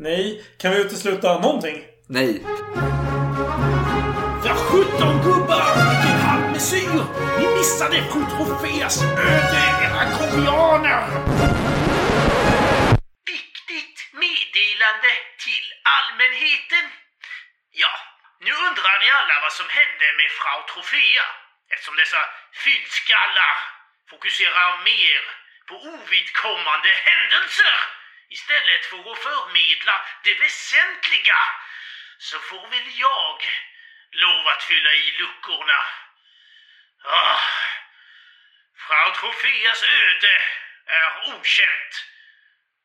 Nej. Kan vi utesluta någonting? Nej. Ja, 17 gubbar! Vilken halvmesyr! Ni missade fru Trofeas öde, era kopianer! Viktigt meddelande till allmänheten. Ja, nu undrar ni alla vad som hände med Frau Trofea eftersom dessa fyllskallar fokuserar mer på ovidkommande händelser istället för att förmedla det väsentliga så får väl jag lov att fylla i luckorna. Ah, Frau Trofeas öde är okänt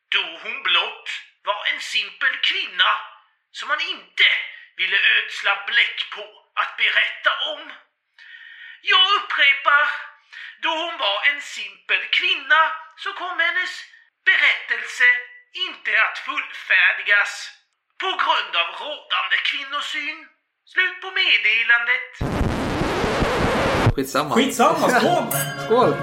då hon blott var en simpel kvinna som man inte ville ödsla bläck på att berätta om. Jag upprepar, då hon var en simpel kvinna så kom hennes berättelse inte att fullfärdigas på grund av rådande kvinnosyn. Slut på meddelandet. Skitsamma. Skitsamma, skål! skål!